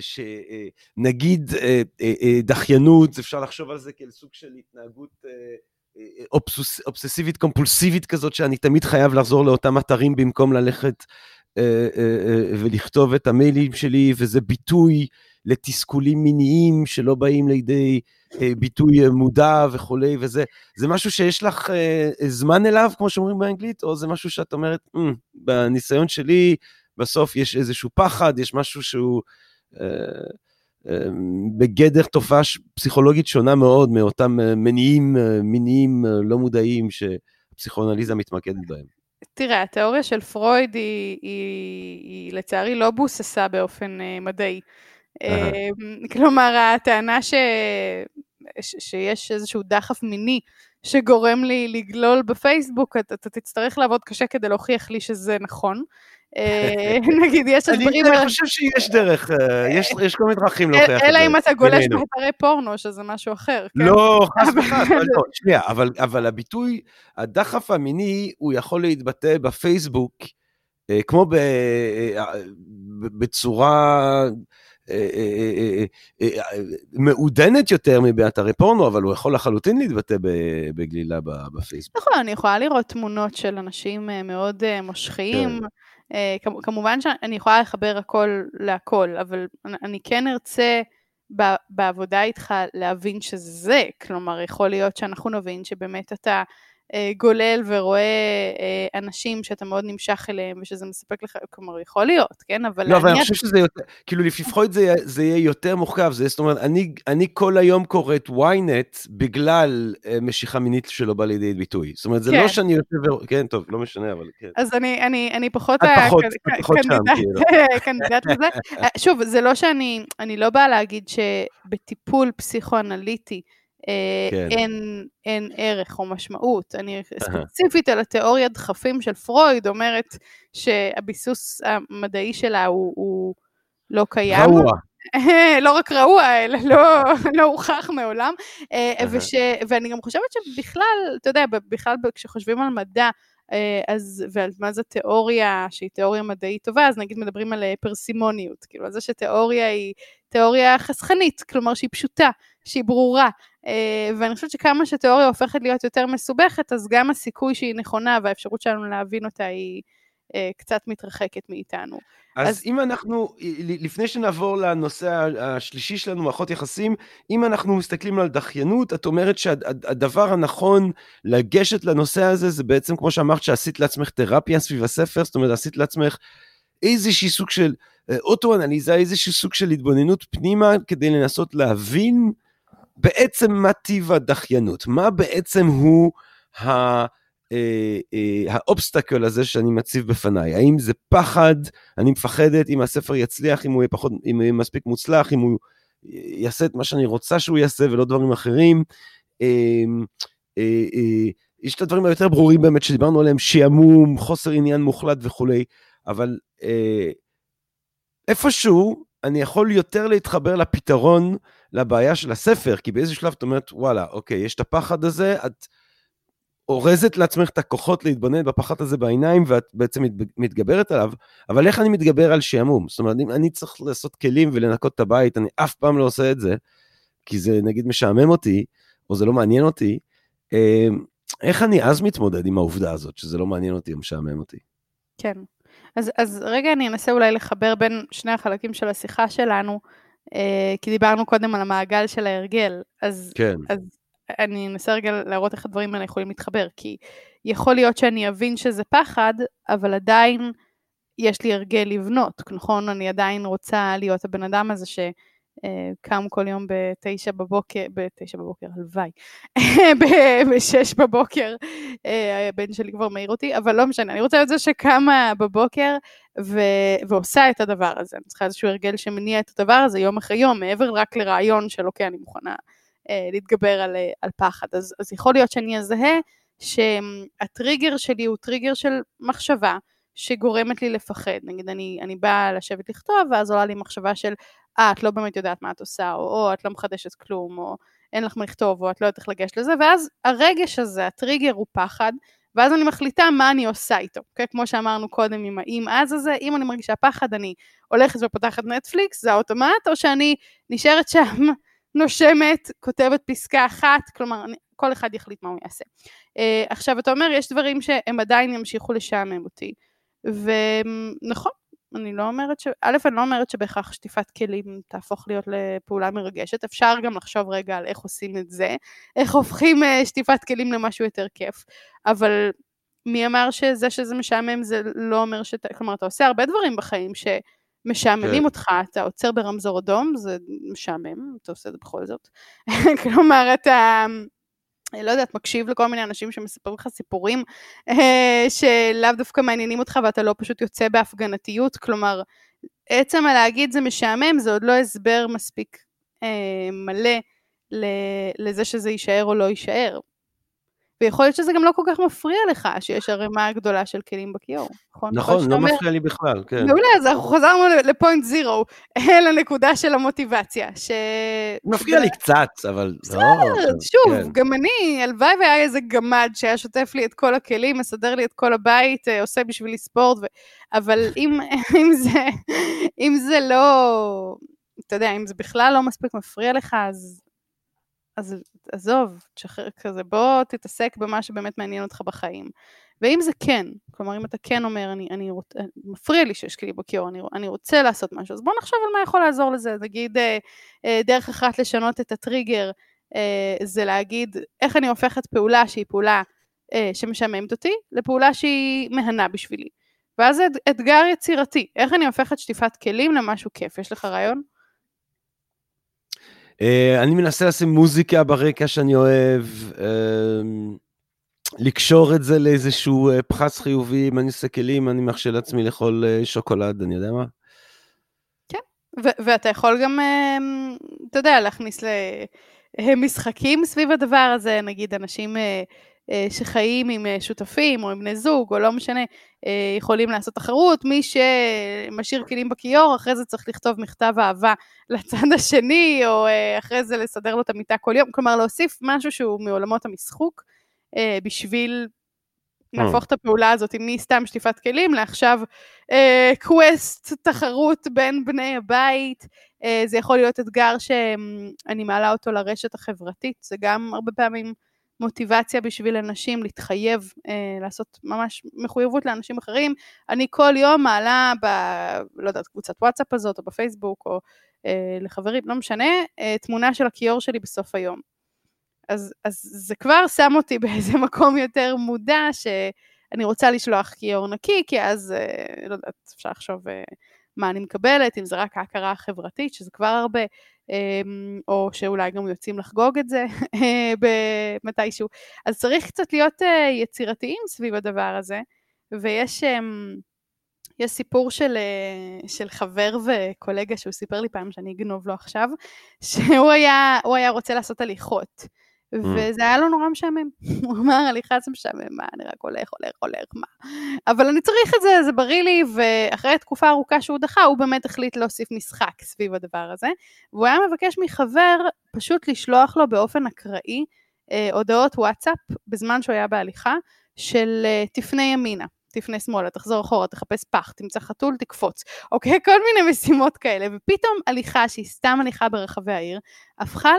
שנגיד אה, אה, דחיינות, אפשר לחשוב על זה כאל סוג של התנהגות אובססיבית קומפולסיבית כזאת, שאני תמיד חייב לחזור לאותם אתרים במקום ללכת ולכתוב את המיילים שלי, וזה ביטוי לתסכולים מיניים שלא באים לידי ביטוי מודע וכולי, וזה זה משהו שיש לך זמן אליו, כמו שאומרים באנגלית, או זה משהו שאת אומרת, mm, בניסיון שלי, בסוף יש איזשהו פחד, יש משהו שהוא אה, אה, בגדר תופעה פסיכולוגית שונה מאוד מאותם אה, מניעים מיניים לא מודעים שהפסיכואנליזה מתמקדת בהם. תראה, התיאוריה של פרויד היא, היא, היא לצערי לא בוססה באופן מדעי. כלומר, הטענה ש, ש, שיש איזשהו דחף מיני שגורם לי לגלול בפייסבוק, אתה, אתה תצטרך לעבוד קשה כדי להוכיח לי שזה נכון. אה, נגיד, יש דברים... אני חושב שיש דרך, אה, יש כל מיני דרכים להוכיח את זה. אלא אם אתה גולש באתרי פורנו, שזה משהו אחר. כן? לא, חס וחס, לא, שנייה, אבל הביטוי, הדחף המיני, הוא יכול להתבטא בפייסבוק, אה, כמו בצורה... מעודנת יותר מבאתרי פורנו, אבל הוא יכול לחלוטין להתבטא בגלילה בפייסבוק. נכון, אני יכולה לראות תמונות של אנשים מאוד מושכים. אה, כמובן שאני יכולה לחבר הכל להכל, אבל אני כן ארצה בעבודה איתך להבין שזה זה, כלומר יכול להיות שאנחנו נבין שבאמת אתה גולל ורואה אה, אנשים שאתה מאוד נמשך אליהם ושזה מספק לך, כלומר, יכול להיות, כן? אבל... לא, אבל אני חושב שזה יותר, כאילו לפחות זה, זה יהיה יותר מורכב, זה, זאת אומרת, אני, אני כל היום קורא את ynet בגלל uh, משיכה מינית שלא בא לידי ביטוי. זאת אומרת, זה לא כן. לא שאני יושב ו... כן, טוב, לא משנה, אבל כן. אז אני, אני, אני פחות... את פחות, את פחות שם, כאילו. קנדידט לזה. שוב, זה לא שאני, אני לא באה להגיד שבטיפול פסיכואנליטי, אה, כן. אין, אין ערך או משמעות. אני ספציפית על התיאוריה דחפים של פרויד אומרת שהביסוס המדעי שלה הוא, הוא לא קיים. רעוע. לא רק רעוע, אלא לא, לא הוכח מעולם. אה, וש, ואני גם חושבת שבכלל, אתה יודע, בכלל כשחושבים על מדע, אה, אז, ועל מה זו תיאוריה שהיא תיאוריה מדעית טובה, אז נגיד מדברים על פרסימוניות, כאילו על זה שתיאוריה היא תיאוריה חסכנית, כלומר שהיא פשוטה, שהיא ברורה, אה, ואני חושבת שכמה שתיאוריה הופכת להיות יותר מסובכת, אז גם הסיכוי שהיא נכונה והאפשרות שלנו להבין אותה היא אה, קצת מתרחקת מאיתנו. אז, אז אם אנחנו, לפני שנעבור לנושא השלישי שלנו, מערכות יחסים, אם אנחנו מסתכלים על דחיינות, את אומרת שהדבר הנכון לגשת לנושא הזה, זה בעצם כמו שאמרת שעשית לעצמך תרפיה סביב הספר, זאת אומרת עשית לעצמך איזשהי סוג של אה, אוטו-אנליזה, איזשהו סוג של התבוננות פנימה, כדי לנסות להבין בעצם מה טיב הדחיינות, מה בעצם הוא ה... אה, אה, האובסטקל הזה שאני מציב בפניי, האם זה פחד, אני מפחדת אם הספר יצליח, אם הוא יהיה פחות, אם הוא יהיה מספיק מוצלח, אם הוא יעשה את מה שאני רוצה שהוא יעשה ולא דברים אחרים. אמ, יש את הדברים היותר ברורים באמת שדיברנו עליהם, שעמום, חוסר עניין מוחלט וכולי, אבל איפשהו אני יכול יותר להתחבר לפתרון לבעיה של הספר, כי באיזה שלב את אומרת, וואלה, אוקיי, יש את הפחד הזה, את אורזת לעצמך את הכוחות להתבונן בפחד הזה בעיניים, ואת בעצם מתגברת עליו, אבל איך אני מתגבר על שעמום? זאת אומרת, אני, צריך לעשות כלים ולנקות את הבית, אני אף פעם לא עושה את זה, כי זה נגיד משעמם אותי, או זה לא מעניין אותי. אמ, איך אני אז מתמודד עם העובדה הזאת, שזה לא מעניין אותי או משעמם אותי? כן. אז, אז רגע אני אנסה אולי לחבר בין שני החלקים של השיחה שלנו, כי דיברנו קודם על המעגל של ההרגל. אז, כן. אז אני אנסה רגע להראות איך הדברים האלה יכולים להתחבר, כי יכול להיות שאני אבין שזה פחד, אבל עדיין יש לי הרגל לבנות, נכון? אני עדיין רוצה להיות הבן אדם הזה ש... אה, קם כל יום בתשע בבוקר, בתשע בבוקר, הלוואי, בשש בבוקר, אה, הבן שלי כבר מעיר אותי, אבל לא משנה, אני רוצה את זה שקמה בבוקר ו- ועושה את הדבר הזה. אני צריכה איזשהו הרגל שמניע את הדבר הזה יום אחרי יום, מעבר רק לרעיון של אוקיי, אני מוכנה אה, להתגבר על, על פחד. אז, אז יכול להיות שאני אזהה שהטריגר שלי הוא טריגר של מחשבה, שגורמת לי לפחד. נגיד, אני, אני באה לשבת לכתוב, ואז עולה לי מחשבה של, אה, את לא באמת יודעת מה את עושה, או, או את לא מחדשת כלום, או אין לך מה לכתוב, או את לא יודעת איך לגשת לזה, ואז הרגש הזה, הטריגר הוא פחד, ואז אני מחליטה מה אני עושה איתו, אוקיי? כמו שאמרנו קודם עם האם אז הזה, אם אני מרגישה פחד, אני הולכת ופותחת נטפליקס, זה האוטומט, או שאני נשארת שם, נושמת, כותבת פסקה אחת, כלומר, אני, כל אחד יחליט מה הוא יעשה. Uh, עכשיו, אתה אומר, יש דברים שהם עדיין ימשיכו לשעמם אותי. ונכון, אני לא אומרת ש... א', אני לא אומרת שבהכרח שטיפת כלים תהפוך להיות לפעולה מרגשת, אפשר גם לחשוב רגע על איך עושים את זה, איך הופכים אה, שטיפת כלים למשהו יותר כיף, אבל מי אמר שזה שזה משעמם זה לא אומר שאתה... כלומר, אתה עושה הרבה דברים בחיים שמשעממים כן. אותך, אתה עוצר ברמזור אדום, זה משעמם, אתה עושה את זה בכל זאת. כלומר, אתה... לא יודעת, מקשיב לכל מיני אנשים שמספרים לך סיפורים אה, שלאו דווקא מעניינים אותך ואתה לא פשוט יוצא בהפגנתיות, כלומר, עצם הלהגיד זה משעמם זה עוד לא הסבר מספיק אה, מלא לזה שזה יישאר או לא יישאר. ויכול להיות שזה גם לא כל כך מפריע לך שיש ערימה גדולה של כלים בכיור, נכון? נכון, לא אומר... מפריע לי בכלל, כן. מעולה, אז אנחנו חזרנו לפוינט זירו, לנקודה של המוטיבציה, ש... מפריע לי קצת, אבל בסדר, לא... שוב, כן. גם אני, הלוואי והיה איזה גמד שהיה שוטף לי את כל הכלים, מסדר לי את כל הבית, אה, עושה בשבילי ספורט, ו... אבל אם, אם, זה, אם זה לא... אתה יודע, אם זה בכלל לא מספיק מפריע לך, אז אז עזוב, תשחרר כזה, בוא תתעסק במה שבאמת מעניין אותך בחיים. ואם זה כן, כלומר אם אתה כן אומר, אני, אני רוצ... מפריע לי שיש כלי בכיור, אני, אני רוצה לעשות משהו, אז בוא נחשוב על מה יכול לעזור לזה. נגיד אה, אה, דרך אחת לשנות את הטריגר, אה, זה להגיד איך אני הופכת פעולה שהיא פעולה אה, שמשעממת אותי, לפעולה שהיא מהנה בשבילי. ואז זה אתגר יצירתי, איך אני הופכת שטיפת כלים למשהו כיף, יש לך רעיון? Uh, אני מנסה לשים מוזיקה ברקע שאני אוהב, uh, לקשור את זה לאיזשהו uh, פחס חיובי, אם אני עושה כלים, אני מרשה לעצמי לאכול שוקולד, אני יודע מה. כן, ואתה יכול גם, אתה יודע, להכניס למשחקים סביב הדבר הזה, נגיד אנשים... Uh, אה, שחיים עם אה, שותפים או עם בני זוג, או לא משנה, אה, יכולים לעשות תחרות, מי שמשאיר כלים בכיור, אחרי זה צריך לכתוב מכתב אהבה לצד השני, או אחרי זה לסדר לו את המיטה כל יום, כלומר להוסיף משהו שהוא מעולמות המשחוק, בשביל להפוך את הפעולה הזאת מסתם שטיפת כלים לעכשיו קווסט, תחרות בין בני הבית. זה יכול להיות אתגר שאני מעלה אותו לרשת החברתית, זה גם הרבה פעמים מוטיבציה בשביל אנשים להתחייב אה, לעשות ממש מחויבות לאנשים אחרים. אני כל יום מעלה ב... לא יודעת, קבוצת וואטסאפ הזאת, או בפייסבוק, או אה, לחברים, לא משנה, אה, תמונה של הכיור שלי בסוף היום. אז, אז זה כבר שם אותי באיזה מקום יותר מודע, שאני רוצה לשלוח כיור נקי, כי אז, אה, לא יודעת, אפשר לחשוב... אה, מה אני מקבלת, אם זה רק ההכרה החברתית, שזה כבר הרבה, אמ, או שאולי גם יוצאים לחגוג את זה מתישהו. אז צריך קצת להיות אה, יצירתיים סביב הדבר הזה, ויש... אמ, יש סיפור של, אה, של חבר וקולגה שהוא סיפר לי פעם שאני אגנוב לו עכשיו, שהוא היה, היה רוצה לעשות הליכות. Mm. וזה היה לו נורא משעמם. הוא אמר, הליכה זה משעמם, מה, אני רק הולך, הולך, הולך, מה. אבל אני צריך את זה, זה בריא לי, ואחרי תקופה ארוכה שהוא דחה, הוא באמת החליט להוסיף משחק סביב הדבר הזה. והוא היה מבקש מחבר פשוט לשלוח לו באופן אקראי אה, הודעות וואטסאפ, בזמן שהוא היה בהליכה, של אה, תפנה ימינה. תפנה שמאלה, תחזור אחורה, תחפש פח, תמצא חתול, תקפוץ. אוקיי? כל מיני משימות כאלה. ופתאום הליכה שהיא סתם הליכה ברחבי העיר, הפכה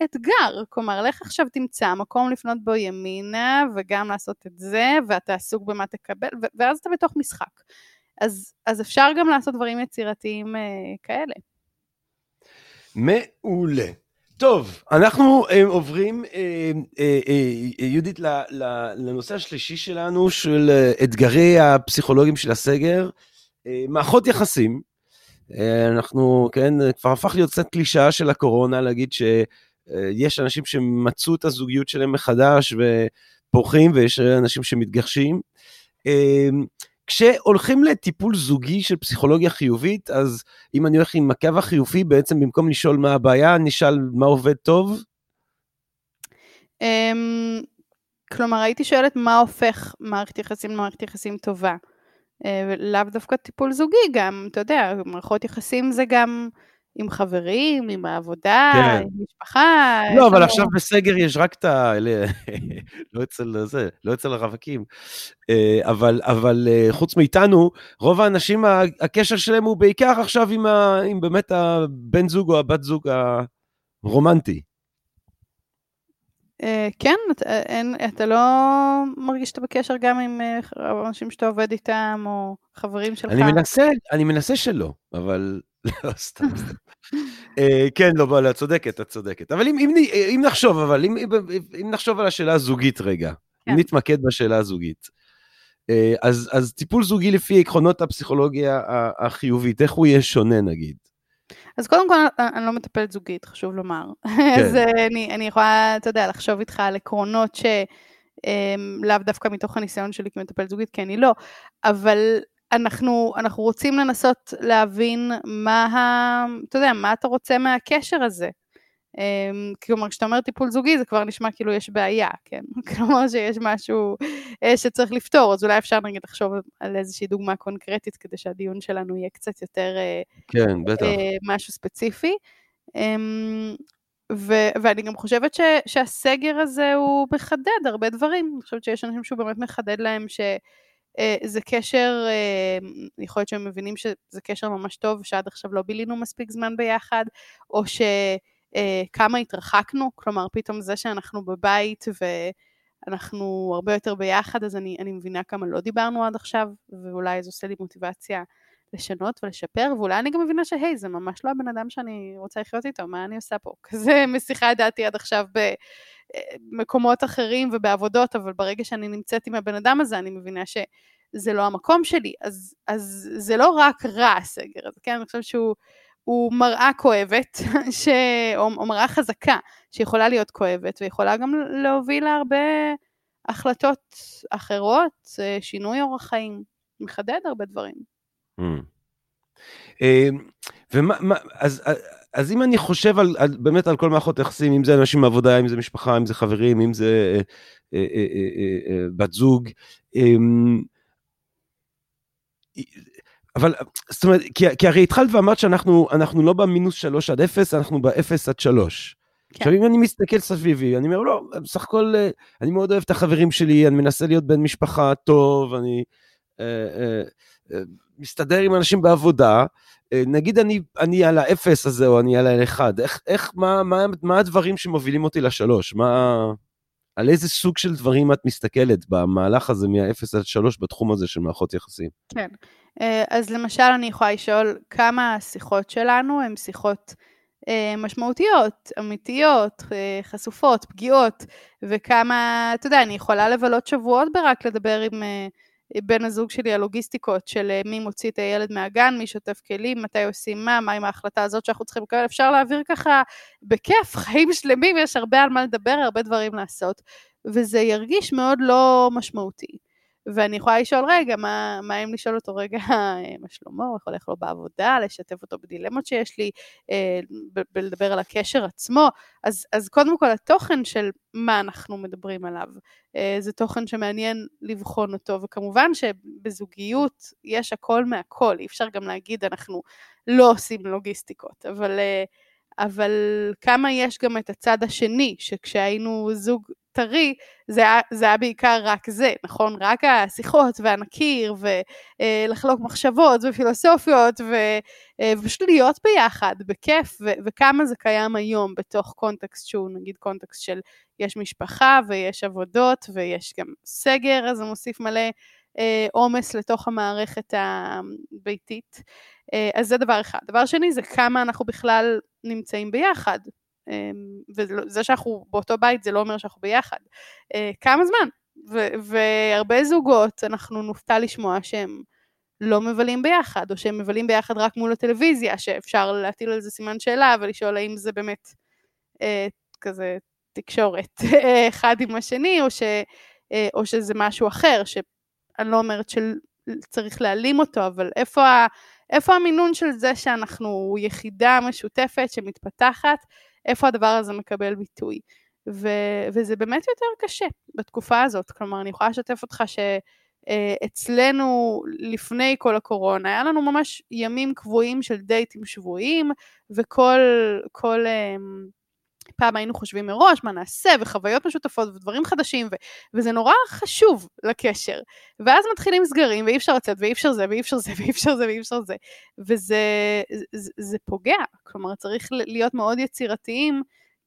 לאתגר. כלומר, לך עכשיו תמצא מקום לפנות בו ימינה, וגם לעשות את זה, ואתה עסוק במה תקבל, ואז אתה בתוך משחק. אז, אז אפשר גם לעשות דברים יצירתיים אה, כאלה. מעולה. טוב, אנחנו uh, עוברים, uh, uh, uh, יהודית, לנושא השלישי שלנו, של uh, אתגרי הפסיכולוגים של הסגר, uh, מערכות יחסים. Uh, אנחנו, כן, כבר הפך להיות קצת קלישאה של הקורונה, להגיד שיש uh, אנשים שמצאו את הזוגיות שלהם מחדש ופורחים, ויש אנשים שמתגרשים. Uh, כשהולכים לטיפול זוגי של פסיכולוגיה חיובית, אז אם אני הולך עם הקו החיובי, בעצם במקום לשאול מה הבעיה, נשאל מה עובד טוב? Um, כלומר, הייתי שואלת מה הופך מערכת יחסים למערכת יחסים טובה. Uh, לאו דווקא טיפול זוגי גם, אתה יודע, מערכות יחסים זה גם... עם חברים, עם העבודה, כן. עם משפחה. לא, אבל. עכשיו בסגר יש רק את ה... לא אצל זה, לא אצל הרווקים. אה, אבל, אבל אה, חוץ מאיתנו, רוב האנשים, הקשר שלהם הוא בעיקר עכשיו עם, ה... עם באמת הבן זוג או הבת זוג הרומנטי. אה, כן, אין, אתה לא מרגיש שאתה בקשר גם עם אנשים שאתה עובד איתם, או חברים שלך? אני מנסה, אני מנסה שלא, אבל לא, סתם, סתם. אה, כן, לא, את צודקת, את צודקת. אבל אם נחשוב, אבל אם נחשוב על השאלה הזוגית רגע, אם כן. נתמקד בשאלה הזוגית. אה, אז טיפול זוגי לפי עקרונות הפסיכולוגיה החיובית, איך הוא יהיה שונה נגיד? אז קודם כל, אני לא מטפלת זוגית, חשוב לומר. כן. אז אה, אני, אני יכולה, אתה יודע, לחשוב איתך על עקרונות שלאו דווקא מתוך הניסיון שלי כמטפלת זוגית, כי אני לא, אבל אנחנו, אנחנו רוצים לנסות להבין מה ה... אתה יודע, מה אתה רוצה מהקשר הזה. Um, כלומר, כשאתה אומר טיפול זוגי זה כבר נשמע כאילו יש בעיה, כן? כלומר שיש משהו uh, שצריך לפתור, אז אולי אפשר נגיד לחשוב על איזושהי דוגמה קונקרטית כדי שהדיון שלנו יהיה קצת יותר... Uh, כן, בטח. Uh, משהו ספציפי. Um, ו- ואני גם חושבת ש- שהסגר הזה הוא מחדד הרבה דברים. אני חושבת שיש אנשים שהוא באמת מחדד להם ש... אה, זה קשר, אה, יכול להיות שהם מבינים שזה קשר ממש טוב, שעד עכשיו לא בילינו מספיק זמן ביחד, או שכמה אה, התרחקנו, כלומר פתאום זה שאנחנו בבית ואנחנו הרבה יותר ביחד, אז אני, אני מבינה כמה לא דיברנו עד עכשיו, ואולי זה עושה לי מוטיבציה לשנות ולשפר, ואולי אני גם מבינה שהי, זה ממש לא הבן אדם שאני רוצה לחיות איתו, מה אני עושה פה? כזה משיחה את דעתי עד עכשיו במקומות אחרים ובעבודות, אבל ברגע שאני נמצאת עם הבן אדם הזה, אני מבינה שזה לא המקום שלי. אז, אז זה לא רק רע הסגר הזה, כן? אני חושבת שהוא... הוא מראה כואבת, ש... או, או מראה חזקה, שיכולה להיות כואבת, ויכולה גם להוביל להרבה החלטות אחרות, אה, שינוי אורח חיים, מחדד הרבה דברים. Mm. ומה, מה, אז, אז אם אני חושב על, על, באמת על כל מערכות יחסים, אם זה אנשים מעבודה, אם זה משפחה, אם זה חברים, אם זה אה, אה, אה, אה, אה, בת זוג, אה, אבל זאת אומרת, כי, כי הרי התחלת ואמרת שאנחנו לא במינוס שלוש עד אפס, אנחנו באפס עד שלוש. כן. עכשיו אם אני מסתכל סביבי, אני אומר לא, בסך הכל אני מאוד אוהב את החברים שלי, אני מנסה להיות בן משפחה טוב, אני... אה, אה, מסתדר עם אנשים בעבודה, אה, נגיד אני, אני על האפס הזה או אני על האחד, איך, איך, מה, מה, מה הדברים שמובילים אותי לשלוש? מה, על איזה סוג של דברים את מסתכלת במהלך הזה מהאפס עד שלוש בתחום הזה של מערכות יחסים? כן, אה, אז למשל אני יכולה לשאול כמה השיחות שלנו הן שיחות אה, משמעותיות, אמיתיות, חשופות, פגיעות, וכמה, אתה יודע, אני יכולה לבלות שבועות ברק לדבר עם... בן הזוג שלי הלוגיסטיקות של אה, מי מוציא את הילד מהגן, מי שוטף כלים, מתי עושים מה, מה עם ההחלטה הזאת שאנחנו צריכים לקבל, אפשר להעביר ככה בכיף, חיים שלמים, יש הרבה על מה לדבר, הרבה דברים לעשות, וזה ירגיש מאוד לא משמעותי. ואני יכולה לשאול, רגע, מה, מה אם לשאול אותו רגע, מה שלמה, איך הולך לו בעבודה, לשתף אותו בדילמות שיש לי, אה, בלדבר על הקשר עצמו. אז, אז קודם כל, התוכן של מה אנחנו מדברים עליו, אה, זה תוכן שמעניין לבחון אותו, וכמובן שבזוגיות יש הכל מהכל, אי אפשר גם להגיד אנחנו לא עושים לוגיסטיקות, אבל... אה, אבל כמה יש גם את הצד השני, שכשהיינו זוג טרי, זה זה היה בעיקר רק זה, נכון? רק השיחות והנכיר, ולחלוק מחשבות ופילוסופיות, אה, ופשוט להיות ביחד, בכיף, ו- וכמה זה קיים היום בתוך קונטקסט שהוא נגיד קונטקסט של יש משפחה ויש עבודות ויש גם סגר, אז זה מוסיף מלא אה, עומס לתוך המערכת הביתית. אה, אז זה דבר אחד. דבר שני זה כמה אנחנו בכלל נמצאים ביחד. וזה שאנחנו באותו בית זה לא אומר שאנחנו ביחד. כמה זמן? והרבה זוגות, אנחנו נופתע לשמוע שהם לא מבלים ביחד, או שהם מבלים ביחד רק מול הטלוויזיה, שאפשר להטיל על זה סימן שאלה ולשאול האם זה באמת אה, כזה תקשורת אחד עם השני, או, ש, אה, או שזה משהו אחר, שאני לא אומרת שצריך להעלים אותו, אבל איפה, ה, איפה המינון של זה שאנחנו יחידה משותפת שמתפתחת, איפה הדבר הזה מקבל ביטוי. ו, וזה באמת יותר קשה בתקופה הזאת, כלומר אני יכולה לשתף אותך ש... אה, לפני כל הקורונה, היה לנו ממש ימים קבועים של דייטים שבועיים, וכל כל, אמ, פעם היינו חושבים מראש מה נעשה, וחוויות משותפות ודברים חדשים, ו, וזה נורא חשוב לקשר. ואז מתחילים סגרים, ואי אפשר לצאת, ואי אפשר זה, ואי אפשר זה, ואי אפשר זה, ואי אפשר זה. וזה זה, זה פוגע, כלומר צריך להיות מאוד יצירתיים.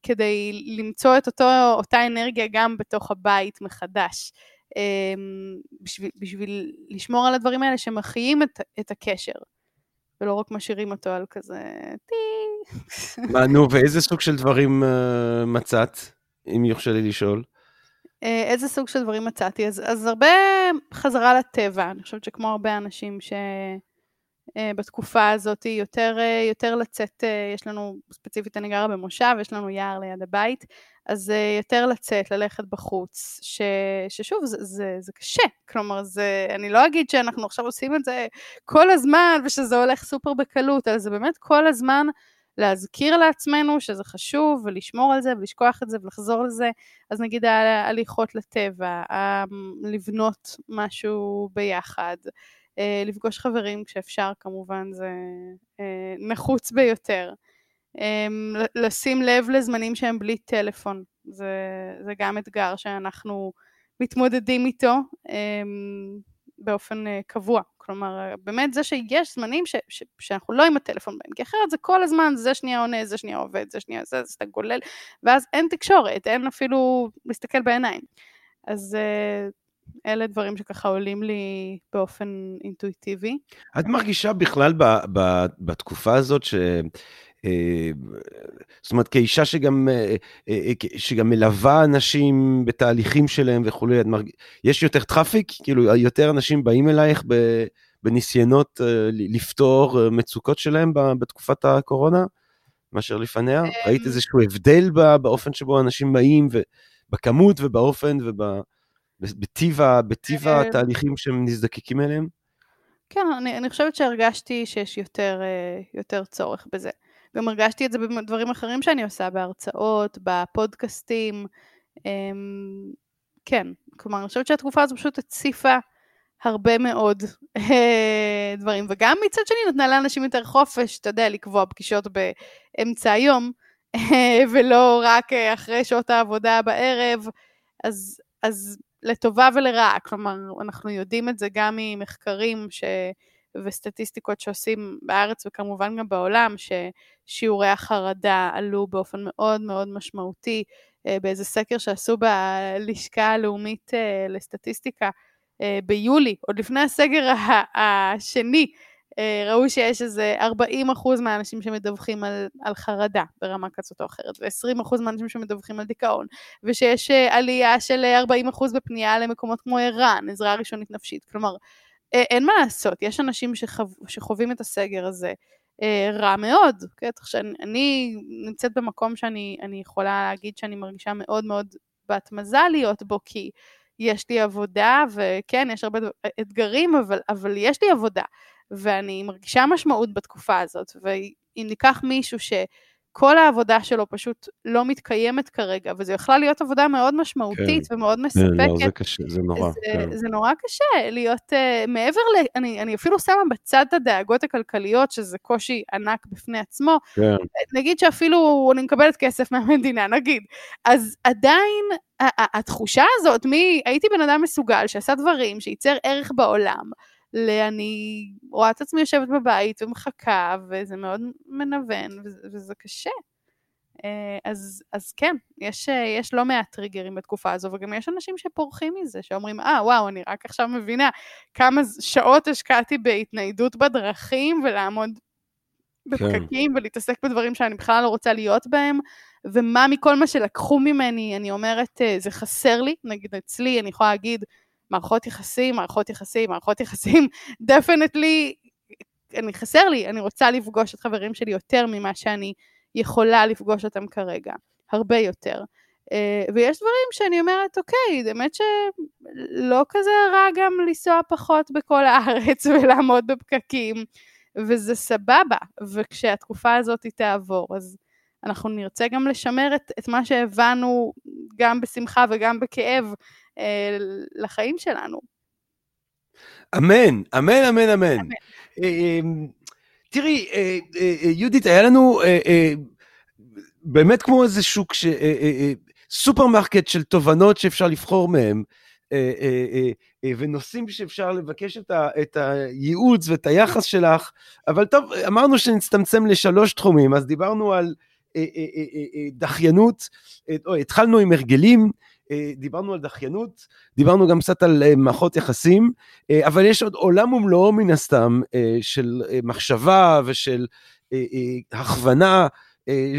כדי למצוא את אותו, אותה אנרגיה גם בתוך הבית מחדש. אמ, בשביל, בשביל לשמור על הדברים האלה שמחיים את, את הקשר, ולא רק משאירים אותו על כזה טי. מה, נו, ואיזה סוג של דברים uh, מצאת, אם יורשה לי לשאול? Uh, איזה סוג של דברים מצאתי? אז, אז הרבה חזרה לטבע, אני חושבת שכמו הרבה אנשים ש... uh, בתקופה הזאת יותר, uh, יותר לצאת, uh, יש לנו, ספציפית אני גרה במושב, יש לנו יער ליד הבית, אז יותר לצאת, ללכת בחוץ, ש, ששוב, זה, זה, זה קשה, כלומר, זה, אני לא אגיד שאנחנו עכשיו עושים את זה כל הזמן ושזה הולך סופר בקלות, אלא זה באמת כל הזמן להזכיר לעצמנו שזה חשוב ולשמור על זה ולשכוח את זה ולחזור לזה, אז נגיד ההליכות לטבע, לבנות משהו ביחד, לפגוש חברים כשאפשר כמובן זה uh, נחוץ ביותר. אמ, לשים לב לזמנים שהם בלי טלפון, זה, זה גם אתגר שאנחנו מתמודדים איתו אמ, באופן אה, קבוע. כלומר, באמת זה שיש זמנים ש, ש, שאנחנו לא עם הטלפון בהם, כי אחרת זה כל הזמן, זה שנייה עונה, זה שנייה עובד, זה שנייה זה, זה אתה גולל, ואז אין תקשורת, אין אפילו להסתכל בעיניים. אז אה, אלה דברים שככה עולים לי באופן אינטואיטיבי. את מרגישה בכלל ב, ב, בתקופה הזאת ש... אה, זאת אומרת, כאישה שגם, אה, אה, שגם מלווה אנשים בתהליכים שלהם וכולי, יש יותר traffic? כאילו, יותר אנשים באים אלייך בניסיונות לפתור מצוקות שלהם בתקופת הקורונה, מאשר לפניה? ראית איזשהו הבדל באופן שבו אנשים באים, בכמות ובאופן ובטיב התהליכים שהם נזדקקים אליהם? כן, אני, אני חושבת שהרגשתי שיש יותר, יותר צורך בזה. גם הרגשתי את זה בדברים אחרים שאני עושה, בהרצאות, בפודקאסטים. אמ, כן, כלומר, אני חושבת שהתקופה הזו פשוט הציפה הרבה מאוד אה, דברים, וגם מצד שני נתנה לאנשים יותר חופש, אתה יודע, לקבוע פגישות באמצע היום, ולא רק אה, אחרי שעות העבודה בערב, אז, אז לטובה ולרעה, כלומר, אנחנו יודעים את זה גם ממחקרים ש... וסטטיסטיקות שעושים בארץ וכמובן גם בעולם, ששיעורי החרדה עלו באופן מאוד מאוד משמעותי אה, באיזה סקר שעשו בלשכה הלאומית אה, לסטטיסטיקה אה, ביולי, עוד לפני הסגר השני, ראו שיש איזה 40 אחוז מהאנשים שמדווחים על, על חרדה ברמה כזאת או אחרת, ו-20 אחוז מהאנשים שמדווחים על דיכאון, ושיש עלייה של 40 אחוז בפנייה למקומות כמו ער"ן, עזרה ראשונית נפשית. כלומר, אין מה לעשות, יש אנשים שחו, שחווים את הסגר הזה אה, רע מאוד. כן? שאני, אני נמצאת במקום שאני יכולה להגיד שאני מרגישה מאוד מאוד בת מזל להיות בו, כי יש לי עבודה, וכן, יש הרבה אתגרים, אבל, אבל יש לי עבודה, ואני מרגישה משמעות בתקופה הזאת, ואם ניקח מישהו ש... כל העבודה שלו פשוט לא מתקיימת כרגע, וזו יכלה להיות עבודה מאוד משמעותית כן. ומאוד מספקת. כן, לא, זה קשה, זה נורא. זה, כן. זה נורא קשה להיות uh, מעבר ל... אני, אני אפילו שמה בצד את הדאגות הכלכליות, שזה קושי ענק בפני עצמו. כן. נגיד שאפילו אני מקבלת כסף מהמדינה, נגיד. אז עדיין התחושה הזאת, מי... הייתי בן אדם מסוגל שעשה דברים, שייצר ערך בעולם. לאני רואה את עצמי יושבת בבית ומחכה, וזה מאוד מנוון, וזה קשה. אה, אז, אז כן, יש, יש לא מעט טריגרים בתקופה הזו, וגם יש אנשים שפורחים מזה, שאומרים, אה, ah, וואו, אני רק עכשיו מבינה כמה שעות השקעתי בהתניידות בדרכים ולעמוד בפקקים כן. ולהתעסק בדברים שאני בכלל לא רוצה להיות בהם, ומה מכל מה שלקחו ממני, אני אומרת, אה, זה חסר לי, נגיד אצלי, אני יכולה להגיד, מערכות יחסים, מערכות יחסים, מערכות יחסים, דפנטלי, אני חסר לי, אני רוצה לפגוש את חברים שלי יותר ממה שאני יכולה לפגוש אותם כרגע, הרבה יותר. Uh, ויש דברים שאני אומרת, אוקיי, באמת שלא כזה רע גם לנסוע פחות בכל הארץ ולעמוד בפקקים, וזה סבבה, וכשהתקופה הזאת תעבור, אז אנחנו נרצה גם לשמר את, את מה שהבנו גם בשמחה וגם בכאב לחיים שלנו. אמן, אמן, אמן, אמן. אמן. אה, אה, תראי, אה, אה, אה יהודית, היה לנו אה, אה, באמת כמו איזה שוק, ש, אה, אה, אה, סופרמרקט של תובנות שאפשר לבחור מהם. אה, אה, אה, ונושאים שאפשר לבקש את, ה, את הייעוץ ואת היחס שלך, אבל טוב, אמרנו שנצטמצם לשלוש תחומים, אז דיברנו על דחיינות, או, התחלנו עם הרגלים, דיברנו על דחיינות, דיברנו גם קצת על מערכות יחסים, אבל יש עוד עולם ומלואו מן הסתם של מחשבה ושל הכוונה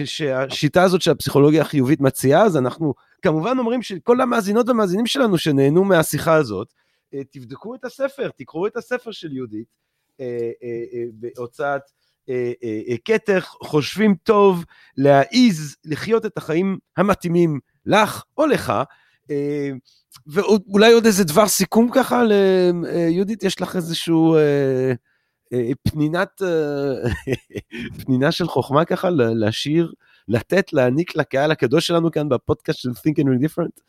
שהשיטה הזאת של הפסיכולוגיה החיובית מציעה, אז אנחנו כמובן אומרים שכל המאזינות והמאזינים שלנו שנהנו מהשיחה הזאת, אה, תבדקו את הספר, תקראו את הספר של יהודית אה, אה, בהוצאת כתר, חושבים טוב להעיז לחיות את החיים המתאימים לך או לך. ואולי עוד איזה דבר סיכום ככה ליהודית, יש לך איזשהו פנינת, פנינה של חוכמה ככה להשאיר, לתת, להעניק לקהל הקדוש שלנו כאן בפודקאסט של Think and Read Different?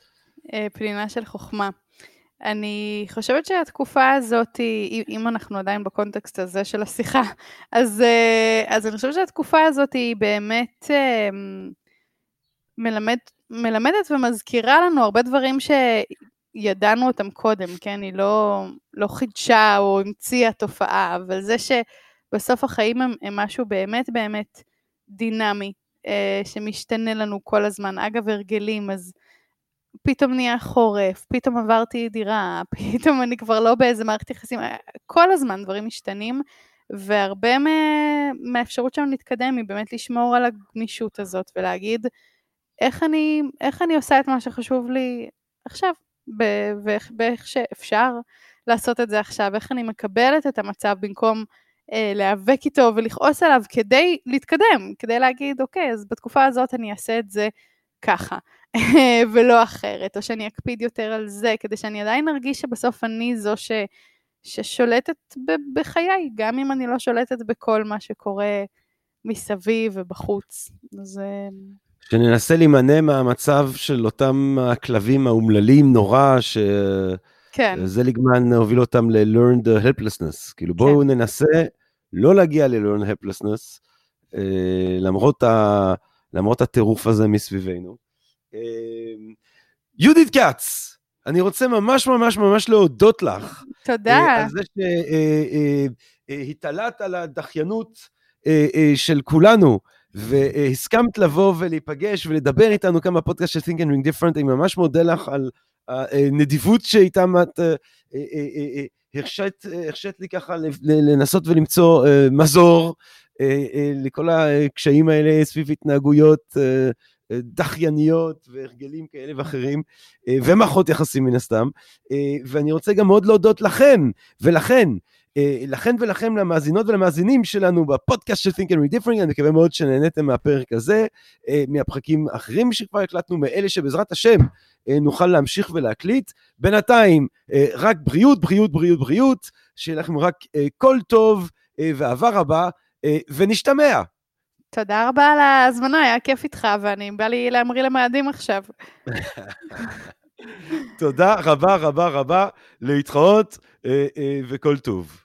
פנינה של חוכמה. אני חושבת שהתקופה הזאת, אם אנחנו עדיין בקונטקסט הזה של השיחה, אז, אה, אז אני חושבת שהתקופה הזאת היא באמת אה, מלמד, מלמדת ומזכירה לנו הרבה דברים שידענו אותם קודם, כן? היא לא, לא חידשה או המציאה תופעה, אבל זה שבסוף החיים הם, הם משהו באמת באמת דינמי, אה, שמשתנה לנו כל הזמן. אגב, הרגלים, אז... פתאום נהיה חורף, פתאום עברתי דירה, פתאום אני כבר לא באיזה מערכת יחסים, כל הזמן דברים משתנים, והרבה מהאפשרות שלנו להתקדם היא באמת לשמור על הגמישות הזאת ולהגיד איך אני, איך אני עושה את מה שחשוב לי עכשיו, ואיך שאפשר לעשות את זה עכשיו, איך אני מקבלת את המצב במקום אה, להיאבק איתו ולכעוס עליו כדי להתקדם, כדי להגיד, אוקיי, אז בתקופה הזאת אני אעשה את זה ככה. ולא אחרת, או שאני אקפיד יותר על זה, כדי שאני עדיין ארגיש שבסוף אני זו ש, ששולטת ב- בחיי, גם אם אני לא שולטת בכל מה שקורה מסביב ובחוץ. אז... אה, שננסה להימנע מהמצב של אותם הכלבים האומללים נורא, ש... כן. זליגמן הוביל אותם ל-learned helplessness. כאילו בואו כן. ננסה לא להגיע ל-learned helplessness, אה, למרות, ה... למרות הטירוף הזה מסביבנו. אמ, יהודית כץ, אני רוצה ממש ממש ממש להודות לך. תודה. אה, על זה שהתעלת על הדחיינות אה, אה, של כולנו, והסכמת לבוא ולהיפגש ולדבר איתנו כאן בפודקאסט של Think and Ring Different, אני ממש מודה לך על הנדיבות שאיתם את הרשית, הרשית לי ככה לנסות ולמצוא מזור לכל הקשיים האלה סביב התנהגויות דחייניות והרגלים כאלה ואחרים, אה, ומערכות יחסים מן הסתם. אה, ואני רוצה גם מאוד להודות לכם ולכן, אה, לכן ולכם למאזינות ולמאזינים שלנו בפודקאסט של Think and Read Different, אני מקווה מאוד שנהניתם מהפרק הזה, מהפרקים האחרים שכבר הקלטנו, מאלה שבעזרת השם נוכל להמשיך ולהקליט. בינתיים, רק בריאות, בריאות, בריאות, בריאות, שיהיה לכם רק כל טוב ואהבה רבה, ונשתמע. תודה רבה על ההזמנה, היה כיף איתך, ואני בא לי להמריא למאדים עכשיו. תודה רבה רבה רבה, להתחאות אה, אה, וכל טוב.